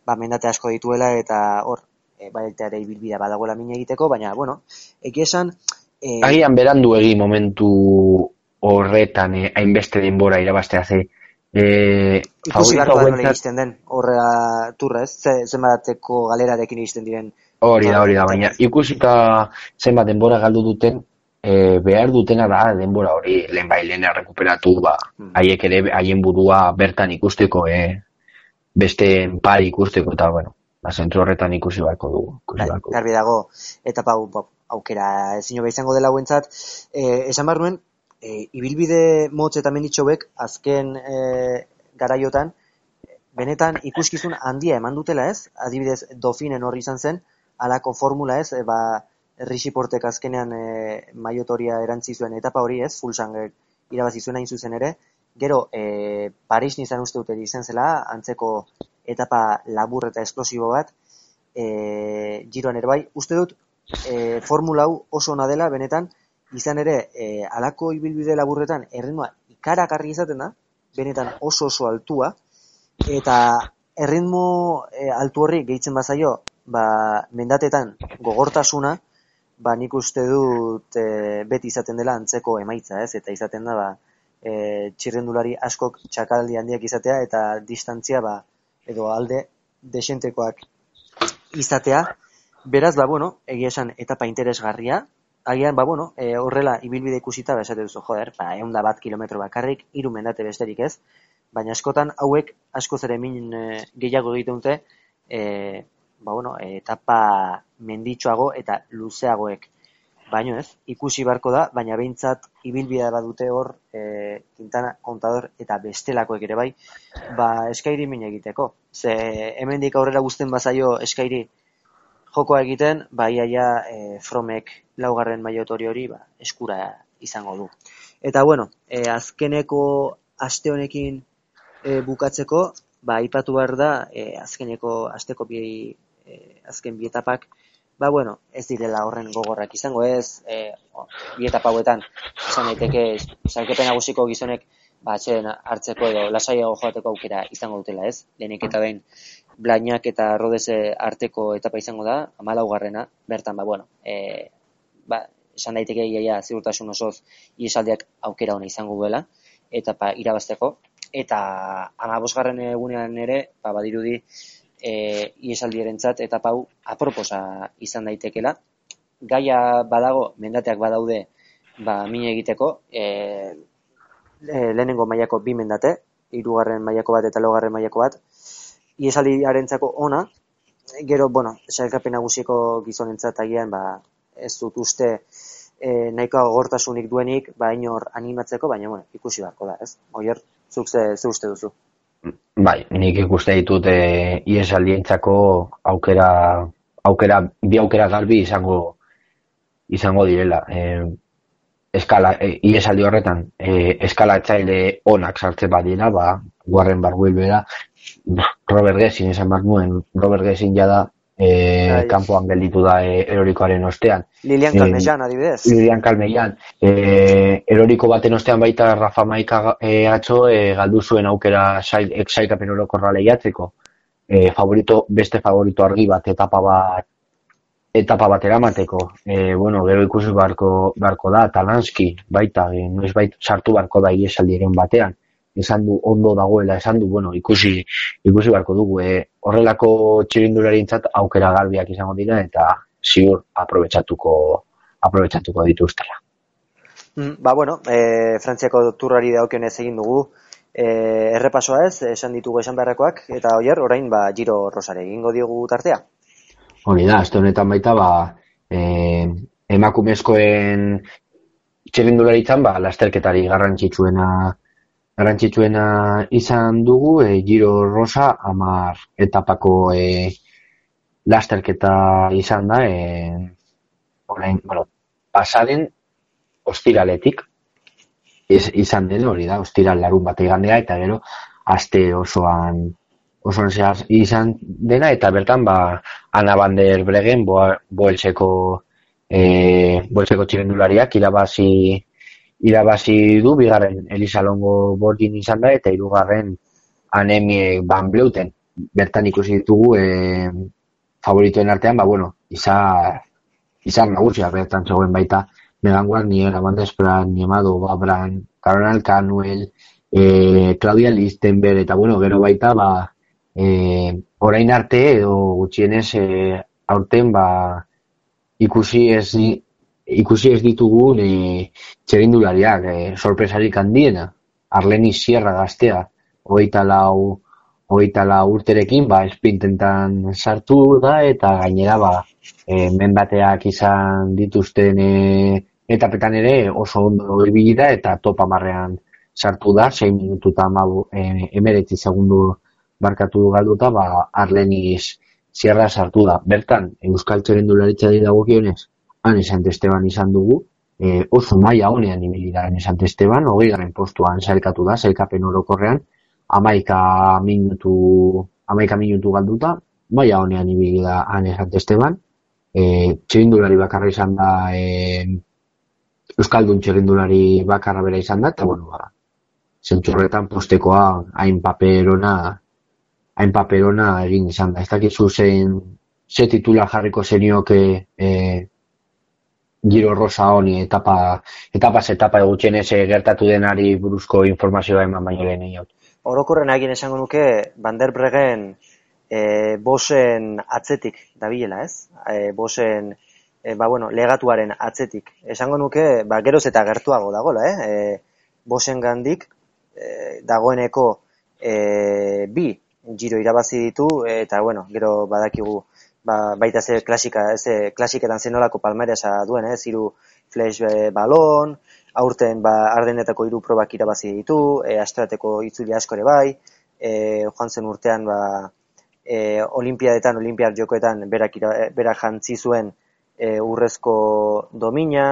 S2: ba, mendate asko dituela, eta hor, e, ba, ere ibilbidea badagoela mine egiteko, baina, bueno, eki esan...
S3: E, agian berandu egi momentu horretan, e, hainbeste denbora irabaztea ze,
S2: E, Ikusi garko da egiten den, horrea turra ez, zenbateko galerarekin egiten diren
S3: Hori da, hori da, baina ikusita zenbat denbora galdu duten, e, behar dutena da denbora hori lehen bai lehen errekuperatu, ba, hmm. haiek ere haien burua bertan ikusteko, e, beste pari ikusteko, eta, bueno, ba, zentru horretan ikusi barko dugu. Bai,
S2: garbi dago, eta pau, ba, aukera ezin izango dela guentzat, e, esan behar nuen, e, ibilbide motz eta menditxobek, azken e, garaiotan, benetan ikuskizun handia eman dutela ez, adibidez, dofinen horri izan zen, alako formula ez, e, ba, Rixiportek azkenean e, maiotoria erantzi zuen etapa hori ez, fulsan irabazi zuen hain zuzen ere, gero e, Paris nizan uste dute izan zela, antzeko etapa labur eta esplosibo bat, e, giroan ere bai, uste dut e, formula hau oso ona dela, benetan, izan ere, e, alako ibilbide laburretan, erritmoa ikarakarri izaten da, benetan oso oso altua, eta erritmo e, altu horri gehitzen bazaio, ba, mendatetan gogortasuna, ba, nik uste dut e, beti izaten dela antzeko emaitza, ez? Eta izaten da, ba, e, txirrendulari askok txakaldi handiak izatea, eta distantzia, ba, edo alde desentekoak izatea. Beraz, ba, bueno, egia esan etapa interesgarria, agian, ba, bueno, e, horrela, ibilbide ikusita, ba, esate duzu, joder, ba, egun da bat kilometro bakarrik, iru mendate besterik ez, baina askotan hauek asko zere min e, gehiago egiten dute, e, ba, bueno, etapa menditsuago eta luzeagoek baino ez, ikusi barko da, baina behintzat ibilbidea badute hor e, Quintana, Kontador eta bestelakoek ere bai, ba eskairi min egiteko. Ze hemendik aurrera guzten bazaio eskairi jokoa egiten, ba iaia e, Fromek laugarren maiotori hori ba, eskura izango du. Eta bueno, e, azkeneko aste honekin e, bukatzeko, ba aipatu behar da, e, azkeneko asteko bi e, azken bi etapak, ba bueno, ez direla horren gogorrak izango ez, e, bi etapa hauetan, esan daiteke, salkepen nagusiko gizonek, ba, hartzeko edo lasaiago joateko aukera izango dutela ez, lehenik eta behin, blainak eta rodese arteko etapa izango da, amalaugarrena, bertan, ba, bueno, e, ba, esan daiteke iaia ziurtasun osoz iesaldiak aukera hona izango duela, eta pa, irabazteko, eta amabosgarren egunean ere, ba, badirudi, e, iesaldierentzat eta pau aproposa izan daitekela. Gaia badago, mendateak badaude, ba, mine egiteko, e, lehenengo mailako bi mendate, hirugarren mailako bat eta laugarren mailako bat, iesaldiarentzako ona, gero, bueno, sailkapen nagusiko gizonentzat agian, ba, ez dut uste e, nahiko gortasunik duenik, ba, inor animatzeko, baina, bueno, ikusi beharko da, ez? Oier, zuk ze, ze uste duzu?
S3: Bai, nik ikuste ditut e, iesaldientzako aukera, aukera, bi aukera garbi izango izango direla. E, eskala, e, iesaldi horretan, e, eskala etzaile onak sartze badira, ba, guarren barbuil bera, Robert Gessin esan bat nuen, Robert Gessin jada e, kanpoan gelditu da e, erorikoaren ostean.
S2: Lilian Kalmeian, adibidez.
S3: Lilian Kalmeian. E, eroriko baten ostean baita Rafa Maika e, atzo e, galdu zuen aukera saikapen orokorra lehiatzeko. e, favorito, beste favorito argi bat etapa bat etapa bat eramateko. E, bueno, gero ikusi barko, barko da, Talanski, baita, e, noiz bait sartu barko da iesaldiren batean. Esan du ondo dagoela, esan du, bueno, ikusi, ikusi barko dugu. E, horrelako txirindularintzat aukera garbiak izango dira eta ziur aprobetsatuko, aprobetsatuko dituztela.
S2: Mm, ba, bueno, e, Frantziako turrari daukionez egin dugu, e, errepasoa ez, esan ditugu esan beharrekoak, eta oier, orain, ba, giro rosare egingo diogu tartea.
S3: Hori da, azte honetan baita, ba, e, emakumezkoen txerindularitzan, ba, lasterketari garrantzitsuena garrantzitsuena izan dugu, e, Giro Rosa, amar etapako e, lasterketa izan da, e, orain, bueno, pasaren ostiraletik, izan den hori da, ostiral larun bat egandea, eta gero, aste osoan oso zehar izan dena, eta bertan, ba, Ana Bander Bregen, boeltzeko e, boeltzeko txirendulariak, irabazi, irabazi du, bigarren Elisa Longo bordin izan da, eta irugarren anemie Van Bleuten. Bertan ikusi ditugu, e, favoritoen artean, ba, bueno, izan, izan nagusia, bertan zegoen baita, Megan Guarnier, Amanda Espran, Niemado, Babran, Caroline Canuel, e, Claudia Listenberg, eta bueno, gero baita, ba, e, orain arte edo gutxienez e, aurten ba ikusi ez ikusi ez ditugu e, txerindulariak e, sorpresarik handiena Arleni Sierra gaztea hogeita lau hogeita lau urterekin ba esprintentan sartu da eta gainera ba e, menbateak izan dituzten e, etapetan ere oso ondo ibili da eta topa marrean sartu da 6 minutu eta 19 segundu barkatu galduta, ba, Arleniz zierra sartu da. Bertan, Euskal Txerendularitza dago gionez, han esan Esteban izan dugu, e, oso maia honean ibili da esan Esteban, hogei garen postuan zailkatu da, zailkapen orokorrean, amaika minutu, amaika minutu galduta, maia honean ibili da han esan Esteban, e, txerindulari bakarra izan da, e, Euskaldun txerindulari bakarra bera izan da, eta bueno, ba, zentzurretan postekoa hain paperona hain paperona egin izan da. Ez dakizu zein ze titula jarriko zenioke e, giro rosa honi etapa, etapa etapa egutxen ez gertatu denari buruzko informazioa eman baino lehen.
S2: Orokorren egin esango nuke Bander Bregen e, bosen atzetik dabilela ez? E, bosen e, ba, bueno, legatuaren atzetik. Esango nuke ba, geroz eta gertuago dagola, eh? E, bosen gandik e, dagoeneko e, bi giro irabazi ditu eta bueno, gero badakigu ba, baita ze klasika, ze klasiketan zenolako palmaresa duen, eh, hiru flash e, balon, aurten ba Ardenetako hiru probak irabazi ditu, e, Astrateko itzuli askore bai, e, joan zen urtean ba e, olimpiadetan, olimpiar jokoetan berak, ira, berak jantzi zuen e, urrezko domina,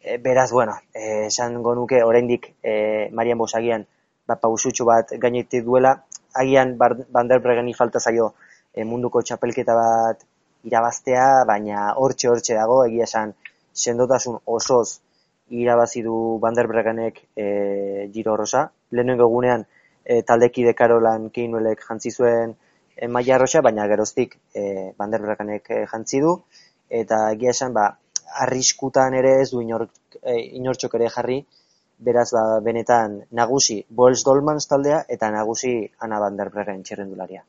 S2: e, beraz, bueno, e, esan gonuke, oraindik e, Marian Bosagian ba, pausutxo bat gainetik duela, agian Banderbregeni falta zaio e, munduko txapelketa bat irabaztea, baina hortxe hortxe dago, egia esan sendotasun osoz irabazi du Banderbregenek e, eh, giro rosa. Lehenengo egunean e, taldeki Karolan Keinuelek jantzi zuen e, maia rosa, baina geroztik e, Banderbregenek e, jantzi du. Eta egia esan, ba, arriskutan ere ez du inor, e, ere jarri, beraz ba, benetan nagusi Boels Dolmans taldea eta nagusi Ana van der Breggen txerrendularia.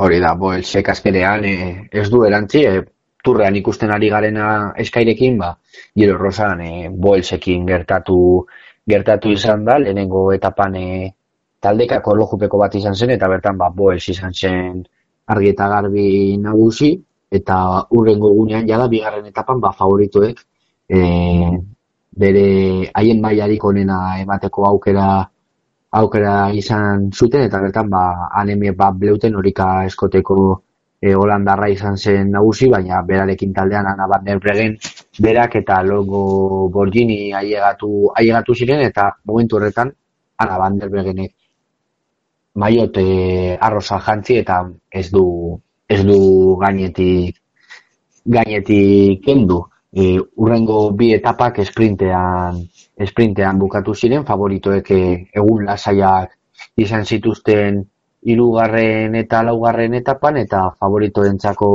S3: Hori da, Boelsek azkenean e, ez du erantzi, e, turrean ikusten ari garena eskairekin, ba, gero rosan e, Boelsekin gertatu, gertatu izan da, lehenengo etapan e, taldekako lojupeko bat izan zen, eta bertan ba, Boels izan zen argi eta garbi nagusi, eta urrengo gunean jada, bigarren etapan ba, favorituek e, bere haien mailarik onena emateko aukera aukera izan zuten eta bertan ba anemie bat bleuten horika eskoteko e, holandarra izan zen nagusi, baina berarekin taldean ana bat nerbregen berak eta logo borgini ailegatu, ailegatu ziren eta momentu horretan ana bat nerbregenek maiote arroza jantzi eta ez du ez du gainetik gainetik kendu e, urrengo bi etapak esprintean, esprintean bukatu ziren, favoritoek e, egun lasaiak izan zituzten irugarren eta laugarren etapan, eta favoritoentzako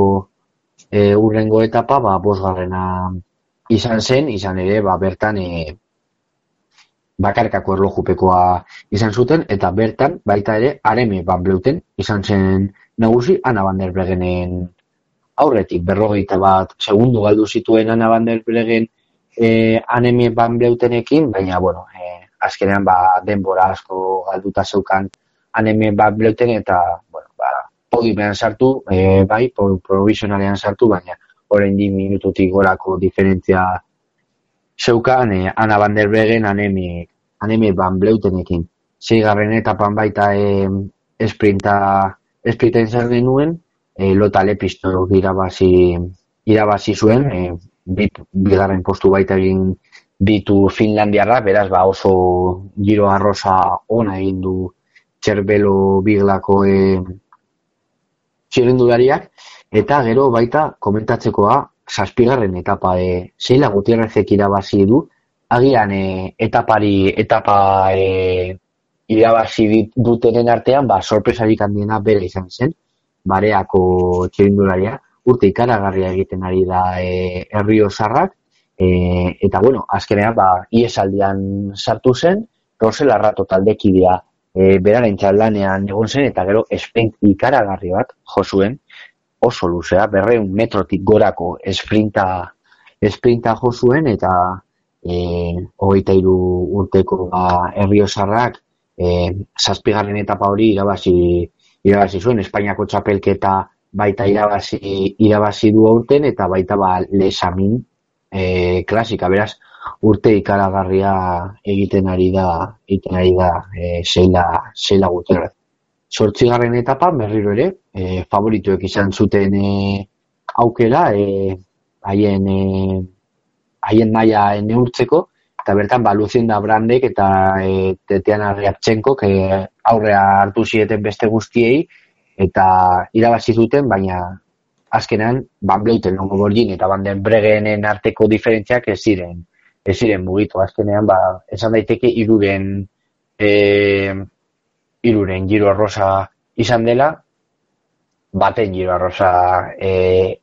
S3: e, urrengo etapa, ba, bosgarrena izan zen, izan ere, ba, bertan e, bakarkako erlojupekoa izan zuten, eta bertan, baita ere, areme ban bleuten, izan zen nagusi, Ana Van der Bregenen aurretik, berrogeita bat, segundu galdu zituen Ana Van der Bregen e, aneme ban bleutenekin, baina, bueno, e, azkenean, ba, denbora asko galduta zeukan aneme ban bleuten, eta, bueno, ba, podimean sartu, e, bai, provisionalean sartu, baina, horrein di minututik gorako diferentzia zeukan e, Ana Van der Breggen anemi, anemi Van Bleutenekin. Zeigarren etapan baita e, esprinta, esprinta izan genuen, e, lota lepisto irabazi, irabazi zuen, e, bit, bigarren postu baita egin ditu Finlandiarra, beraz ba oso giro arrosa ona egin du txerbelo biglako e, txirrendulariak, eta gero baita komentatzekoa zazpigarren etapa e, zeila gutierrezek irabazi du, agian e, etapari, etapa e, irabazi dutenen artean, ba, sorpresarik handiena bere izan zen, bareako txirindularia, urte ikaragarria egiten ari da e, herri osarrak, e, eta bueno, azkenean, ba, iesaldian sartu zen, Rosela Rato taldekidea e, beraren txaldanean egon zen, eta gero esprint ikaragarri bat josuen, oso luzea, berreun metrotik gorako esprinta, esprinta jo zuen eta e, hogeita iru urteko ba, herriosarrak e, zazpigarren etapa hori irabazi, irabazi zuen, Espainiako txapelketa baita irabazi, irabazi du aurten eta baita ba, lesamin e, klasika, beraz, urte ikaragarria egiten ari da, egiten ari da e, zeila, zeila gutera. Sortzigarren etapa, berriro ere, e, favorituek izan zuten e, aukera, e, haien, e, haien maia neurtzeko, eta bertan, ba, da Brandek eta e, Tetean Arriaptxenko, que aurrea hartu zieten beste guztiei, eta irabazi zuten, baina azkenan, Van Bleuten, Longo Borgin eta Van den Bregenen arteko diferentziak ez ziren, ez ziren mugitu. Azkenean, ba, esan daiteke, iruren e, iruren giro arrosa izan dela, baten giro arrosa e,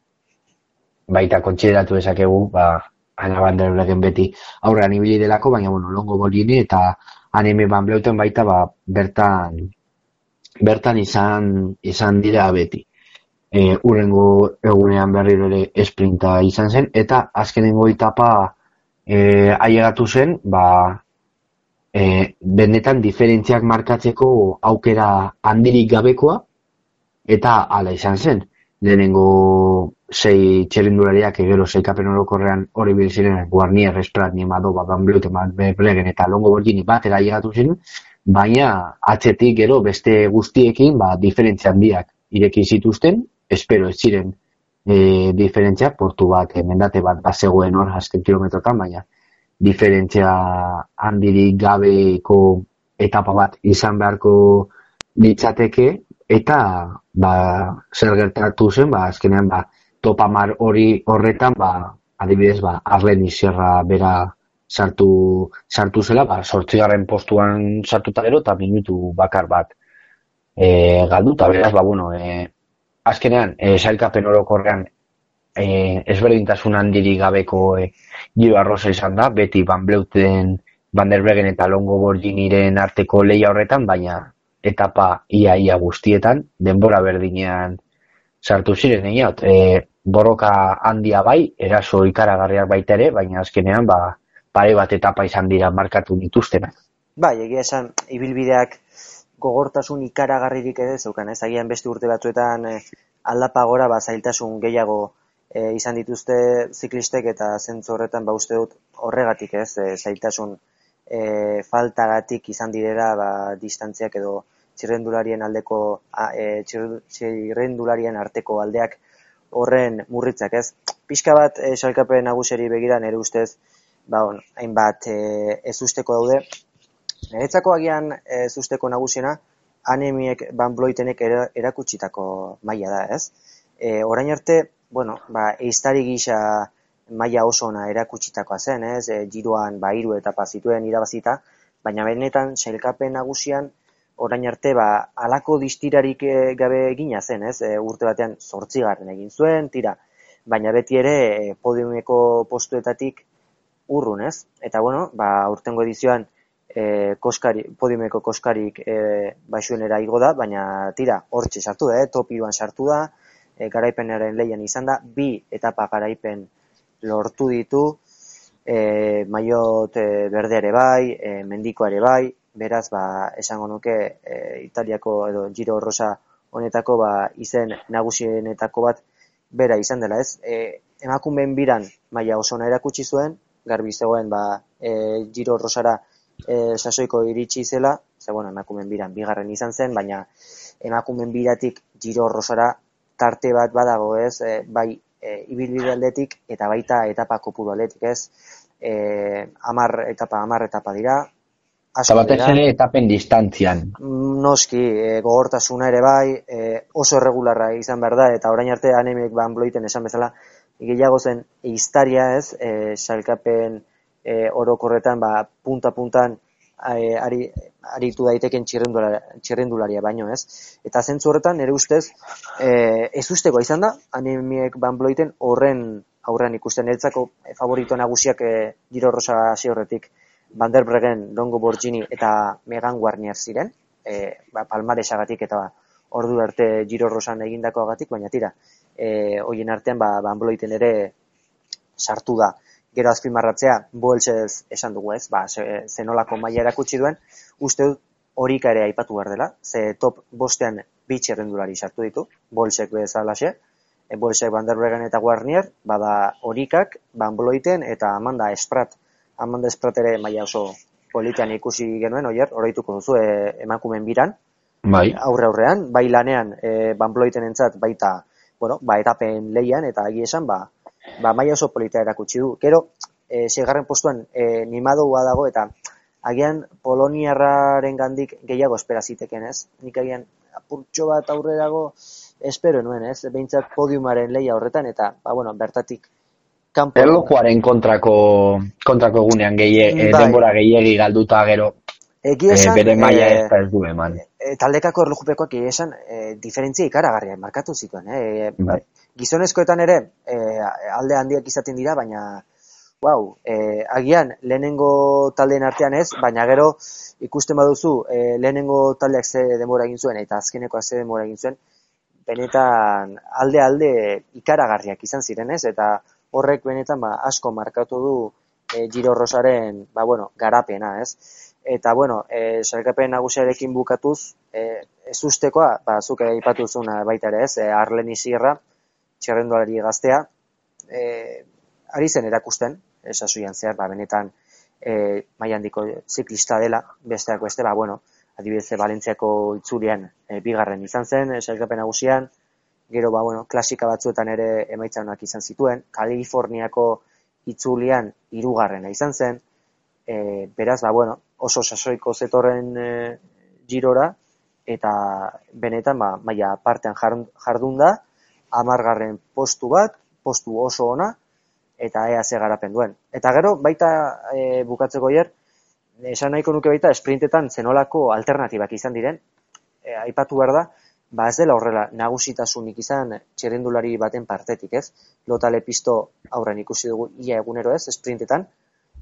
S3: baita kontsideratu ezakegu, ba, ana banderolegen beti aurrean ibili delako, baina bueno, longo bolini eta anime ban bleuten baita ba, bertan bertan izan izan dira beti. E, urrengo egunean berriro ere esprinta izan zen, eta azkenengo etapa e, ailegatu zen, ba, e, benetan diferentziak markatzeko aukera handirik gabekoa, eta hala izan zen. Lehenengo sei txerindulariak egero sei kapen orokorrean hori bil ziren Guarnier, Esprat, Niemado, Van Blute, Bregen eta Longo Borgini bat llegatu zen, baina atzetik gero beste guztiekin ba, diferentzia handiak ireki zituzten, espero ez ziren e, diferentzia, portu bat, mendate bat, bazegoen hor, azken kilometrotan, baina diferentzia handirik gabeko etapa bat izan beharko litzateke eta ba, zer gertatu zen, ba, azkenean ba, topamar hori horretan ba, adibidez ba, Arlen Izerra bera sartu, sartu zela, ba, sortzigarren postuan sartuta gero eta minutu bakar bat e, galduta, beraz, ba, bueno, e, azkenean, e, sailkapen orokorrean e, ezberdintasun handirik gabeko e, giro arroza izan da, beti Van Bleuten, Van der Bregen eta Longo Borginiren arteko leia horretan, baina etapa ia-ia guztietan, denbora berdinean sartu ziren, egin e, borroka handia bai, eraso ikaragarriak baita ere, baina azkenean, ba, pare bat etapa izan dira markatu dituztenak.
S2: Bai, egia esan, ibilbideak gogortasun ikaragarririk ere zeukan, ez? Agian beste urte batzuetan e, aldapa gora ba, zailtasun gehiago e, izan dituzte ziklistek eta zentzu horretan ba uste dut horregatik ez, e, zailtasun e, faltagatik izan direra ba, distantziak edo txirrendularien aldeko e, txirrendularien arteko aldeak horren murritzak ez. Pixka bat e, salkapen naguseri begira nire ustez ba, on, hainbat e, ez usteko daude. Niretzako agian ez usteko nagusiena anemiek ban bloitenek erakutsitako maila da ez. E, orain arte bueno, ba, eiztari gisa maila oso ona erakutsitakoa zen, ez? E, giroan ba hiru etapa zituen irabazita, baina benetan sailkapen nagusian orain arte ba alako distirarik e, gabe egina zen, ez? E, urte batean 8 egin zuen, tira. Baina beti ere e, podiumeko postuetatik urrun, ez? Eta bueno, ba urtengo edizioan e, koskari, podiumeko koskarik e, baixuenera igo da, baina tira, hortxe sartu da, eh? top iruan sartu da, e, garaipenaren lehian izan da, bi etapa garaipen lortu ditu, e, maiot e, berdeare bai, e, mendikoare bai, beraz, ba, esango nuke, e, Italiako edo Giro Rosa honetako ba, izen nagusienetako bat bera izan dela, ez? E, emakumeen biran maila oso erakutsi zuen, garbi zegoen ba, e, Giro Rosara e, sasoiko iritsi zela, ze bueno, emakumen biran bigarren izan zen, baina emakumen biratik giro rosara tarte bat badago ez, e, bai e, ibilbide aldetik eta baita etapa kopuru aldetik ez, e, amar etapa, amar etapa dira,
S3: Eta batez ere etapen distantzian.
S2: Noski, e, gogortasuna ere bai, e, oso erregularra izan behar da, eta orain arte anemek ban bloiten esan bezala, gehiago zen iztaria ez, e, salkapen e, orokorretan ba, punta puntan e, ari, aritu daiteken txirrendularia baino, ez? Eta zentzu horretan, nire ustez, e, ez usteko izan da, anemiek banbloiten horren aurrean ikusten eretzako e, favorito nagusiak e, Giro Rosa hasi horretik Van der Bregen, Longo Borgini eta Megan Warnier ziren, e, ba, palmaresagatik eta ordu arte Giro Rosan egindakoagatik, baina tira, e, hoien artean ba, banbloiten ere sartu da. Gero azpimarratzea, bolsez esan dugu ez, ba, zenolako maila erakutsi duen, uste dut horika ere aipatu behar dela, ze top bostean bitxe errendulari sartu ditu, bolsek bezalaxe, e, bolsek Van eta Warnier, bada horikak, Van Bloiten eta Amanda Esprat, Amanda Esprat ere maila oso politean ikusi genuen, oier, oroituko duzu e, emakumen biran,
S3: bai.
S2: aurre aurrean, bai lanean e, Van Bloiten entzat baita, bueno, ba, etapen leian, eta agi esan, ba, ba, maia oso polita erakutsi du. Gero, e, segarren postuan, e, nimadoa dago, eta agian Poloniarraren gandik gehiago espera ziteken, ez? Nik agian apurtxo bat aurrerago espero nuen, ez? Behintzat podiumaren leia horretan, eta, ba, bueno, bertatik
S3: kanpo... Erlojuaren kontrako, kontrako egunean gehi, e, bai. denbora gehiagi galduta gero,
S2: Egi esan,
S3: e, bere maila ez da ez du eman.
S2: E, taldekako erlojupekoak egi esan, e, diferentzia ikaragarria markatu zituen. Eh? Bai gizonezkoetan ere e, alde handiak izaten dira, baina wow, e, agian lehenengo taldeen artean ez, baina gero ikusten baduzu e, lehenengo taldeak ze demora egin zuen eta azkenekoa ze demora egin zuen, benetan alde alde ikaragarriak izan ziren ez, eta horrek benetan ba, asko markatu du e, Giro Rosaren ba, bueno, garapena ez. Eta, bueno, e, salkapen nagusiarekin bukatuz, e, ez ustekoa, ba, zuke ipatuzuna baita ere ez, e, Arlen Isirra, txerrendualari gaztea, e, ari zen erakusten, esasuian zehar, ba, benetan e, mai handiko ziklista dela, besteak beste, ba, bueno, adibidez, Valentziako itzulian e, bigarren izan zen, esaikapen nagusian, gero, ba, bueno, klasika batzuetan ere emaitzanak izan zituen, Kaliforniako itzulian hirugarrena izan zen, e, beraz, ba, bueno, oso sasoiko zetorren e, girora, eta benetan, ba, maia partean jardun da, amargarren postu bat, postu oso ona, eta ea ze garapen duen. Eta gero, baita e, bukatzeko hier, esan nahiko nuke baita, esprintetan zenolako alternatibak izan diren, e, aipatu behar da, ba ez dela horrela nagusitasunik izan txerrendulari baten partetik, ez? Lotale pisto aurren ikusi dugu ia egunero ez, esprintetan.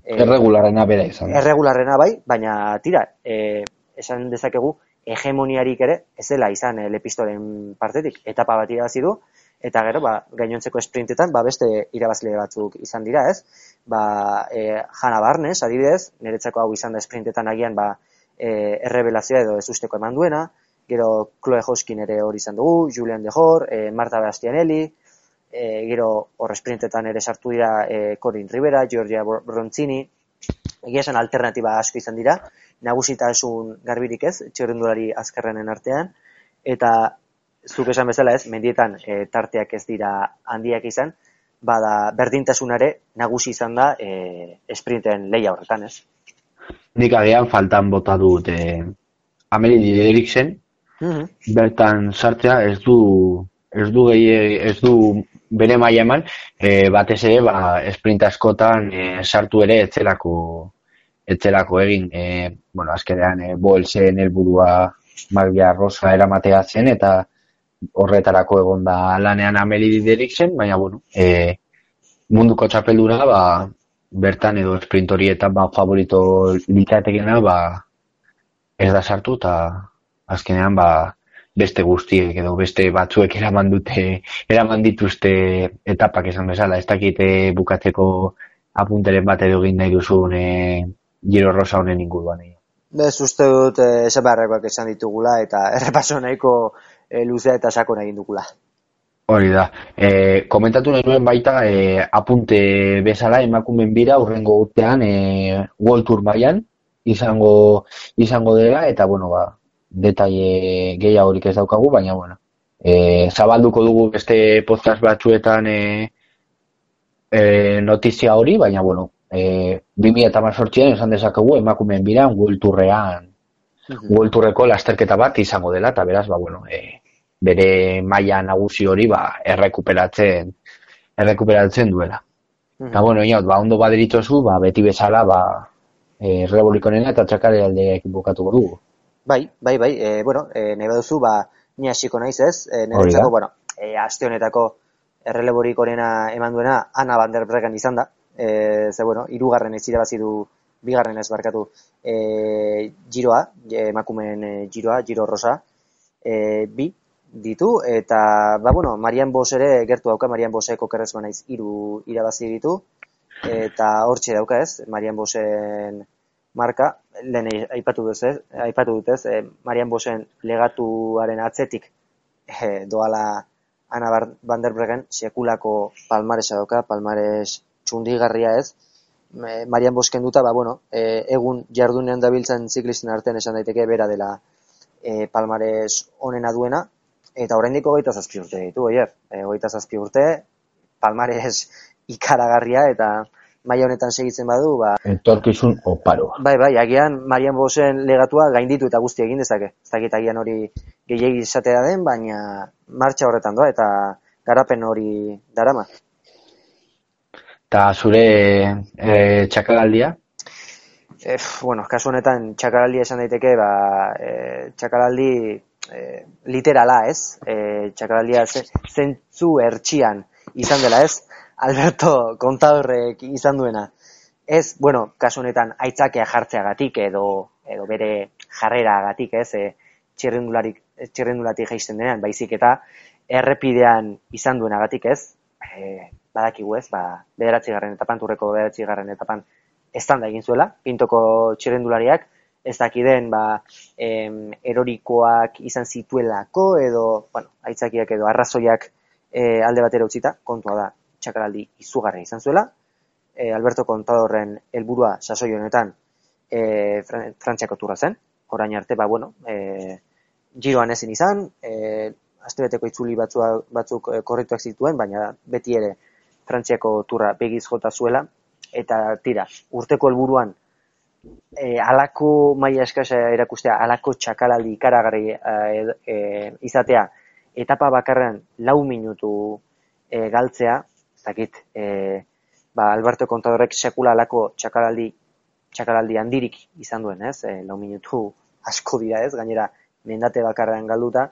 S3: E, erregularrena bera izan.
S2: Erregularrena bai, baina tira, e, esan dezakegu, hegemoniarik ere, ez dela izan e, lepistoren partetik, etapa bat irabazi du, eta gero ba, gainontzeko sprintetan ba, beste irabazle batzuk izan dira, ez? Ba, e, Jana Barnes, adibidez, niretzako hau izan da sprintetan agian ba, e, errebelazioa edo ez usteko eman duena, gero Chloe Hoskin ere hori izan dugu, Julian De Hor, e, Marta Bastianelli, e, gero hor sprintetan ere sartu dira e, Corin Rivera, Giorgia Bronzini, egia esan alternatiba asko izan dira, nagusitasun garbirik ez, txerrendulari azkarrenen artean, eta zuk esan bezala ez, mendietan e, tarteak ez dira handiak izan, bada berdintasunare nagusi izan da e, esprinten leia horretan, ez?
S3: Nik agian faltan bota dut e, Ameli Eriksen, mm bertan sartzea ez du ez du gehi, ez du bere maila eman, e, batez ere ba, esprinta askotan e, sartu ere etzelako etzelako egin, e, bueno, azkenean e, bolsen helburua magia rosa eramatea zen, eta horretarako egon da lanean ameli zen, baina, bueno, e, munduko txapeldura, ba, bertan edo sprintori eta ba, favorito litzatekena, ba, ez da sartu, eta azkenean, ba, beste guztiek edo beste batzuek eraman dute eraman dituzte etapak esan bezala ez dakite bukatzeko apunteren bat edo egin nahi duzun e, giro rosa honen inguruan
S2: Bez, uste dut eh, esan beharrekoak esan ditugula eta [laughs] errepaso nahiko e, luzea eta sako egin dugula.
S3: Hori da. E, komentatu nahi nuen baita e, apunte bezala emakumen bira urrengo urtean e, World Tour baian izango, izango dela eta bueno ba, detaile gehiagorik ez daukagu, baina bueno, e, zabalduko dugu beste podcast batzuetan e, e, notizia hori, baina bueno, e, 2018an esan dezakegu emakumeen biran gulturrean gulturreko lasterketa bat izango dela, eta beraz, ba, bueno, e, bere maila nagusi hori ba, errekuperatzen errekuperatzen duela. Eta, bueno, inaut, ba, ondo baderitzozu, ba, beti bezala, ba, e, rebolikonen eta txakare aldeak bukatuko dugu.
S2: Bai, bai, bai, e, bueno, e, nahi baduzu, ba, ni hasiko naiz ez, e, niretzako, bueno, e, aste honetako erreleborik horena eman duena, Ana Van der Bregen izan da, e, ze, bueno, irugarren ez irabazi du, bigarren ez barkatu, e, giroa, emakumeen e, giroa, giro rosa, e, bi, ditu, eta, ba, bueno, Marian Bos ere, gertu dauka, Marian Boseko kerrez naiz, iru irabazi ditu, eta hortxe dauka ez, Marian Bosen marka, lehen aipatu duz ez, aipatu dut ez, eh, Marian Bosen legatuaren atzetik eh, doala Ana Van der Bregen sekulako palmaresa dauka, palmares txundigarria ez, eh, Marian Bosken duta, ba, bueno, eh, egun jardunean dabiltzen ziklisten artean esan daiteke bera dela eh, palmares onena duena, eta oraindik hogeita zazpi urte ditu, oier, eh, hogeita zazpi urte, palmares ikaragarria, eta maila honetan segitzen badu, ba...
S3: Entorkizun oparo.
S2: Bai, bai, agian Marian Bosen legatua gainditu eta guzti egin dezake. Ez dakit agian hori gehiagi izatea den, baina martxa horretan doa eta garapen hori darama.
S3: Eta zure e, txakalaldia?
S2: E, bueno, kasu honetan txakalaldia esan daiteke, ba, e, txakalaldi e, literala ez, e, txakalaldia zentzu ertxian izan dela ez, Alberto kontadorrek izan duena. Ez, bueno, kasu honetan aitzakea jartzeagatik edo edo bere jarreragatik, ez, e, txirrendularik txirrendulatik jaisten denean, baizik eta errepidean izan duenagatik, ez? E, badakigu, ez? Ba, 9. etapan turreko 9. etapan estanda egin zuela, pintoko txirrendulariak, ez dakiden ba, em, erorikoak izan zituelako edo, bueno, aitzakiak edo arrazoiak e, alde batera utzita, kontua da, txakaraldi izugarri izan zuela. E, Alberto Contadorren helburua sasoi honetan e, Frantziako turra zen. Orain arte, ba, bueno, e, giroan ezin izan, e, astebeteko itzuli batzua, batzuk e, korrituak zituen, baina beti ere Frantziako turra begiz jota zuela. Eta tira, urteko helburuan e, alako maila eskasa erakustea, alako txakalaldi ikaragarri e, e, izatea, etapa bakarrean lau minutu e, galtzea, ez dakit, e, ba, Alberto Kontadorek sekula alako txakaraldi, txakaraldi handirik izan duen, ez? E, lau minutu asko dira, ez? Gainera, mendate bakarrean galduta.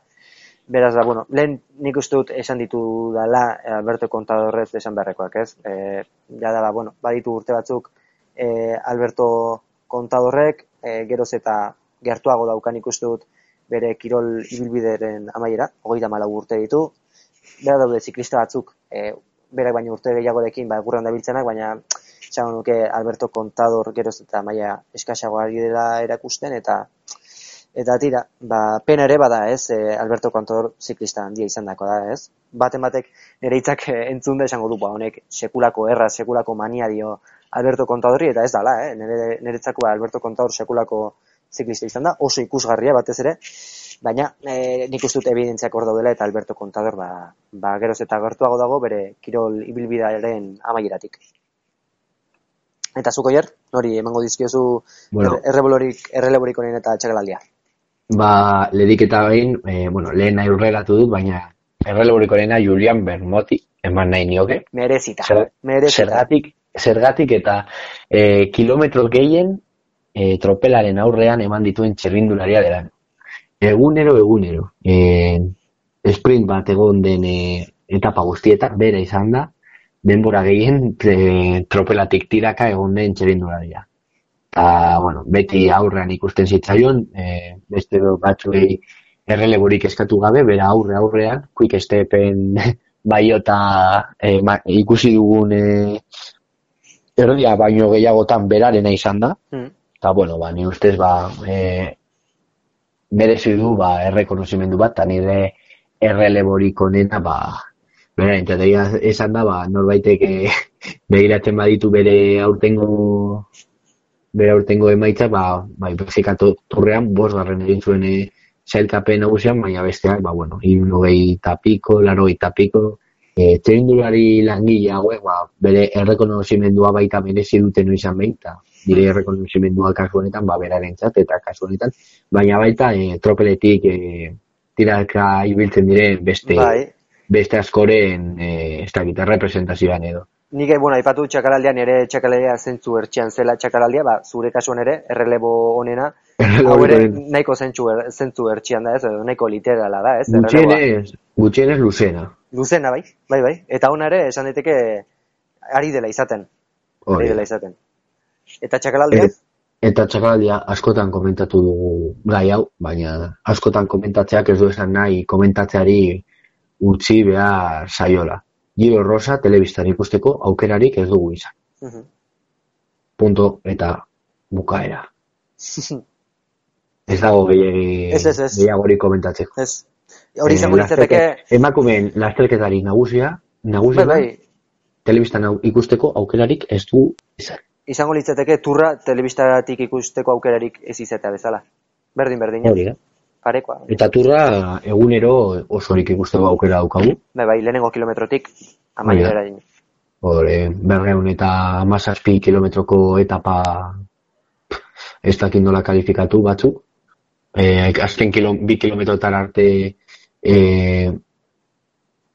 S2: Beraz, da, ba, bueno, lehen nik uste dut esan ditu dala Alberto Kontadorrez esan beharrekoak, ez? E, ja da, ba, bueno, baditu urte batzuk e, Alberto Kontadorrek, e, geroz eta gertuago daukan ikuste dut bere kirol ibilbideren amaiera, hogeita malau urte ditu, bera daude ziklista batzuk, e, berak baina urte gehiagorekin ba gurran dabiltzenak baina esango nuke Alberto Contador geroz eta maila eskasago ari dela erakusten eta eta tira ba pena ere bada ez? E, Alberto Contador ziklista handia izandako da ez? Baten batek nere hitzak e, entzun da esango du ba honek sekulako erra sekulako mania dio Alberto Contadorri eta ez dala eh? Nere neretzako ba, Alberto Contador sekulako ziklista izan da oso ikusgarria batez ere baina e, nik uste dut evidentziak hor daudela eta Alberto Contador ba, ba geroz eta gertuago dago bere kirol ibilbidearen amaieratik. Eta zuko jer, nori emango dizkiozu bueno. errebolorik, erreleborik honen eta txagalaldia.
S3: Ba, ledik eta behin, e, bueno, lehen nahi urreratu dut, baina erreleborik honena Julian Bermoti eman nahi nioke.
S2: Merezita.
S3: Zer,
S2: Merezita.
S3: Zergatik, zergatik eta e, kilometro gehien e, tropelaren aurrean eman dituen txerrindularia dela egunero, egunero. E, sprint bat egon den e, etapa guztietan, bera izan da, denbora gehien e, tropelatik tiraka egon den txerindularia. Ta, bueno, beti aurrean ikusten zitzaion, e, beste batzuei erreleborik eskatu gabe, bera aurre aurrean, quick stepen [laughs] baiota e, ma, ikusi dugun e, erdia baino gehiagotan berarena izan da.
S2: Mm.
S3: Eta, bueno, ba, ni ustez, ba, e, merezi du, ba, errekonozimendu bat, eta nire erreleborik onena, ba, bera, entetegia esan da, ba, norbaitek e, [laughs] begiratzen baditu bere aurtengo bere aurtengo emaitza, ba, bai, bezikatu turrean, bos garren egin zuen e, zailkapen nagusian, baina besteak, ba, bueno, irunogei tapiko, laro tapiko, e, langile hauek, ba, bere errekonozimendua baita merezi duten izan behin, eta dire errekonozimendua kasu honetan, ba, beraren eta kasu honetan, baina baita e, tropeletik e, tiraka ibiltzen diren beste,
S2: Bai,
S3: beste askoren e, ez dakit, representazioan edo.
S2: Nik, bueno, aipatu txakaraldian ere txakaraldia zentzu ertxian zela txakaraldia, ba, zure kasuan ere, errelebo honena, hau ere nahiko zentzu, er, zentzu ertxian da, ez, nahiko literala da, ez.
S3: Gutxienez, gutxienez luzena.
S2: Luzena, bai, bai, bai. Eta hona ere, esan daiteke, ari dela izaten. Ari
S3: Hori.
S2: dela izaten. Eta txakaraldia?
S3: Et- Eta txakaldia askotan komentatu dugu gai hau, baina askotan komentatzeak ez du esan nahi komentatzeari utzi behar saiola. Giro Rosa telebistan ikusteko aukerarik ez dugu izan.
S2: Mhm.
S3: Punto eta bukaera. [laughs] Ez dago gehiagi,
S2: Ez, ez, ez.
S3: gehiagorik komentatzeko.
S2: ez. Hori izango
S3: Eh,
S2: litzateke,
S3: lasterke- Emakumeen lasterketari nagusia,
S2: bai,
S3: nagusia
S2: bai,
S3: telebistan hau- ikusteko aukerarik ez du izan.
S2: Izango litzateke turra telebistatik ikusteko aukerarik ez izatea bezala. Berdin, berdin.
S3: Hori.
S2: Parekoa.
S3: Eta turra egunero osorik ikusteko aukera daukagu.
S2: Bai, bai, lehenengo kilometrotik amaierara din.
S3: Hore, berreun eta amazazpi kilometroko etapa ez dakit nola kalifikatu batzuk. E, azken kilo, bi kilometrotar arte e,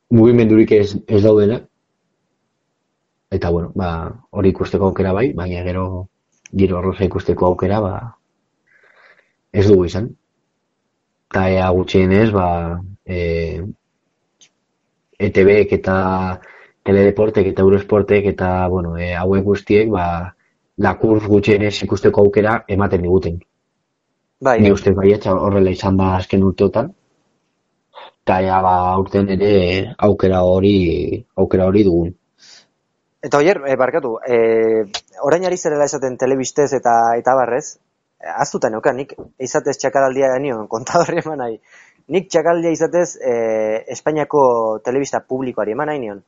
S3: mugimendurik ez, ez daudena. Eta, bueno, ba, hori ikusteko aukera bai, baina gero giro arroza ikusteko aukera, ba, ez dugu izan. Eta ea gutxienez, ba, e, ETBek eta Teledeportek eta Eurosportek eta, bueno, e, hauek guztiek, ba, lakurs gutxienez ikusteko aukera ematen diguten.
S2: Bai,
S3: Ni uste baietza horrela izan da azken urteotan. Eta ea, ba, aurten ere aukera hori, aukera hori dugun.
S2: Eta oier, e, barkatu, e, orain ari zerela esaten telebistez eta eta barrez, aztuta neukan, nik izatez txakaraldia nion, kontadorri eman nahi. Nik txakaraldia izatez e, Espainiako telebista publikoari eman nahi nion.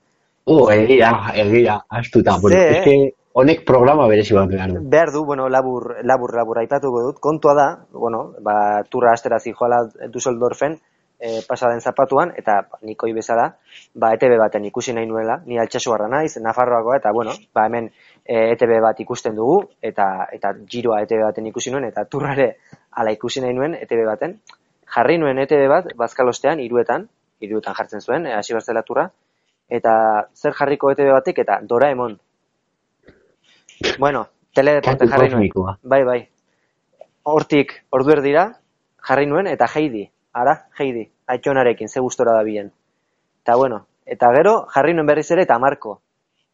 S3: Oh, egia, egia, astuta. Bueno,
S2: Ze,
S3: eske honek programa berezi bat behar du.
S2: Behar du, bueno, labur, labur, labur aipatuko dut. Kontua da, bueno, ba, turra astera zijoala Dusseldorfen, e, pasaden zapatuan, eta nikoi bezala, ba, ETB baten ikusi nahi nuela, ni altxasuarra naiz, Nafarroakoa, eta bueno, ba, hemen e, ETB bat ikusten dugu, eta eta giroa ETB baten ikusi nuen, eta turrare ala ikusi nahi nuen ETB baten. Jarri nuen ETB bat, bazkalostean, iruetan, iruetan jartzen zuen, e, hasi barzela turra, eta zer jarriko ETB batek, eta Doraemon. Bueno, teledeporte jarri nuen. Bai, bai. Hortik, ordu erdira, jarri nuen, eta Heidi. Ara, Heidi. Aitxonarekin, ze gustora da bien. Eta bueno, eta gero, jarri nuen berriz ere, eta Marko.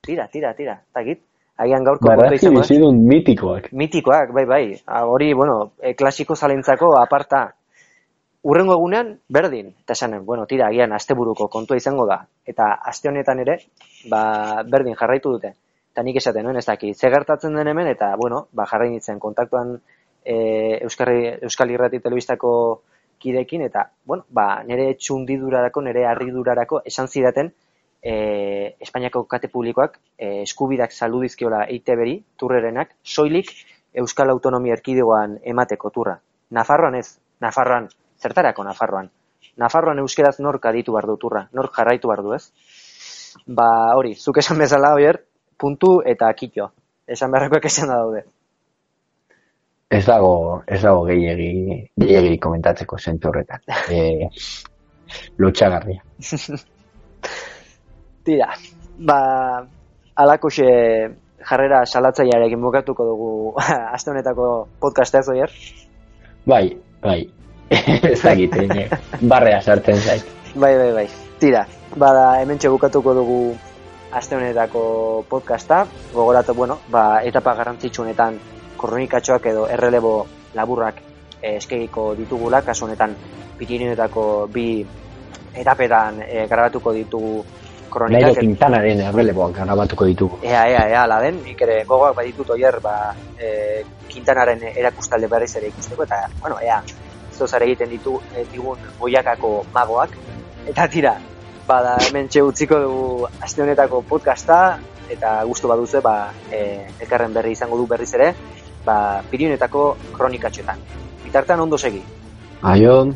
S2: Tira, tira, tira. Eta git, agian gaurko kontua
S3: Barazki
S2: izango da.
S3: bizidun mitikoak.
S2: Mitikoak, bai, bai. Hori, bueno, e, klasiko zalentzako aparta. Urrengo egunean, berdin. Eta esanen, bueno, tira, agian asteburuko kontua izango da. Eta aste honetan ere, ba, berdin jarraitu dute. Eta nik esaten nuen, ez daki, ze gertatzen den hemen, eta, bueno, ba, jarrai nintzen kontaktuan e, Euskarri, Euskal Irrati Telebistako kidekin, eta, bueno, ba, nire txundidurarako, nire harridurarako esan zidaten, e, Espainiako kate publikoak e, eskubidak saldu dizkiola EITB-ri, turrerenak, soilik Euskal Autonomia Erkidegoan emateko turra. Nafarroan ez, Nafarroan, zertarako Nafarroan? Nafarroan euskeraz nork aditu behar du turra, nork jarraitu behar du ez? Ba, hori, zuk esan bezala, oier, puntu eta kitxo. Esan beharrekoak esan da daude.
S3: Ez dago, ez dago gehiegi, gehiegi komentatzeko zentzu horretan. [laughs] E, lotxagarria. [laughs]
S2: Tira, ba, alakoxe jarrera salatzailearekin bukatuko dugu [laughs] aste honetako podcasta ez oier.
S3: Bai, bai. ez dakit, eh, barrea sartzen zait.
S2: Bai, bai, bai. Tira, bada hemen bukatuko dugu aste honetako podcasta. Gogoratu, bueno, ba, etapa garrantzitsu honetan kronikatxoak edo errelebo laburrak eh, eskegiko ditugula, kasu honetan Pirineoetako bi etapetan eh, grabatuko ditugu kronikak.
S3: Nairo Quintanaren erreleboak grabatuko ditugu.
S2: Ea, ea, ea, la den, nik ere gogoak baditut oier, ba, e, Quintanaren erakustalde berriz ere ikusteko, eta, bueno, ea, zozare egiten ditu, e, digun boiakako magoak, eta tira, bada hemen utziko dugu aste honetako podcasta, eta gustu baduzu, ba, e, elkarren berri izango du berriz ere, ba, pirionetako kronikatxetan. Bitartan ondo segi.
S3: Aion.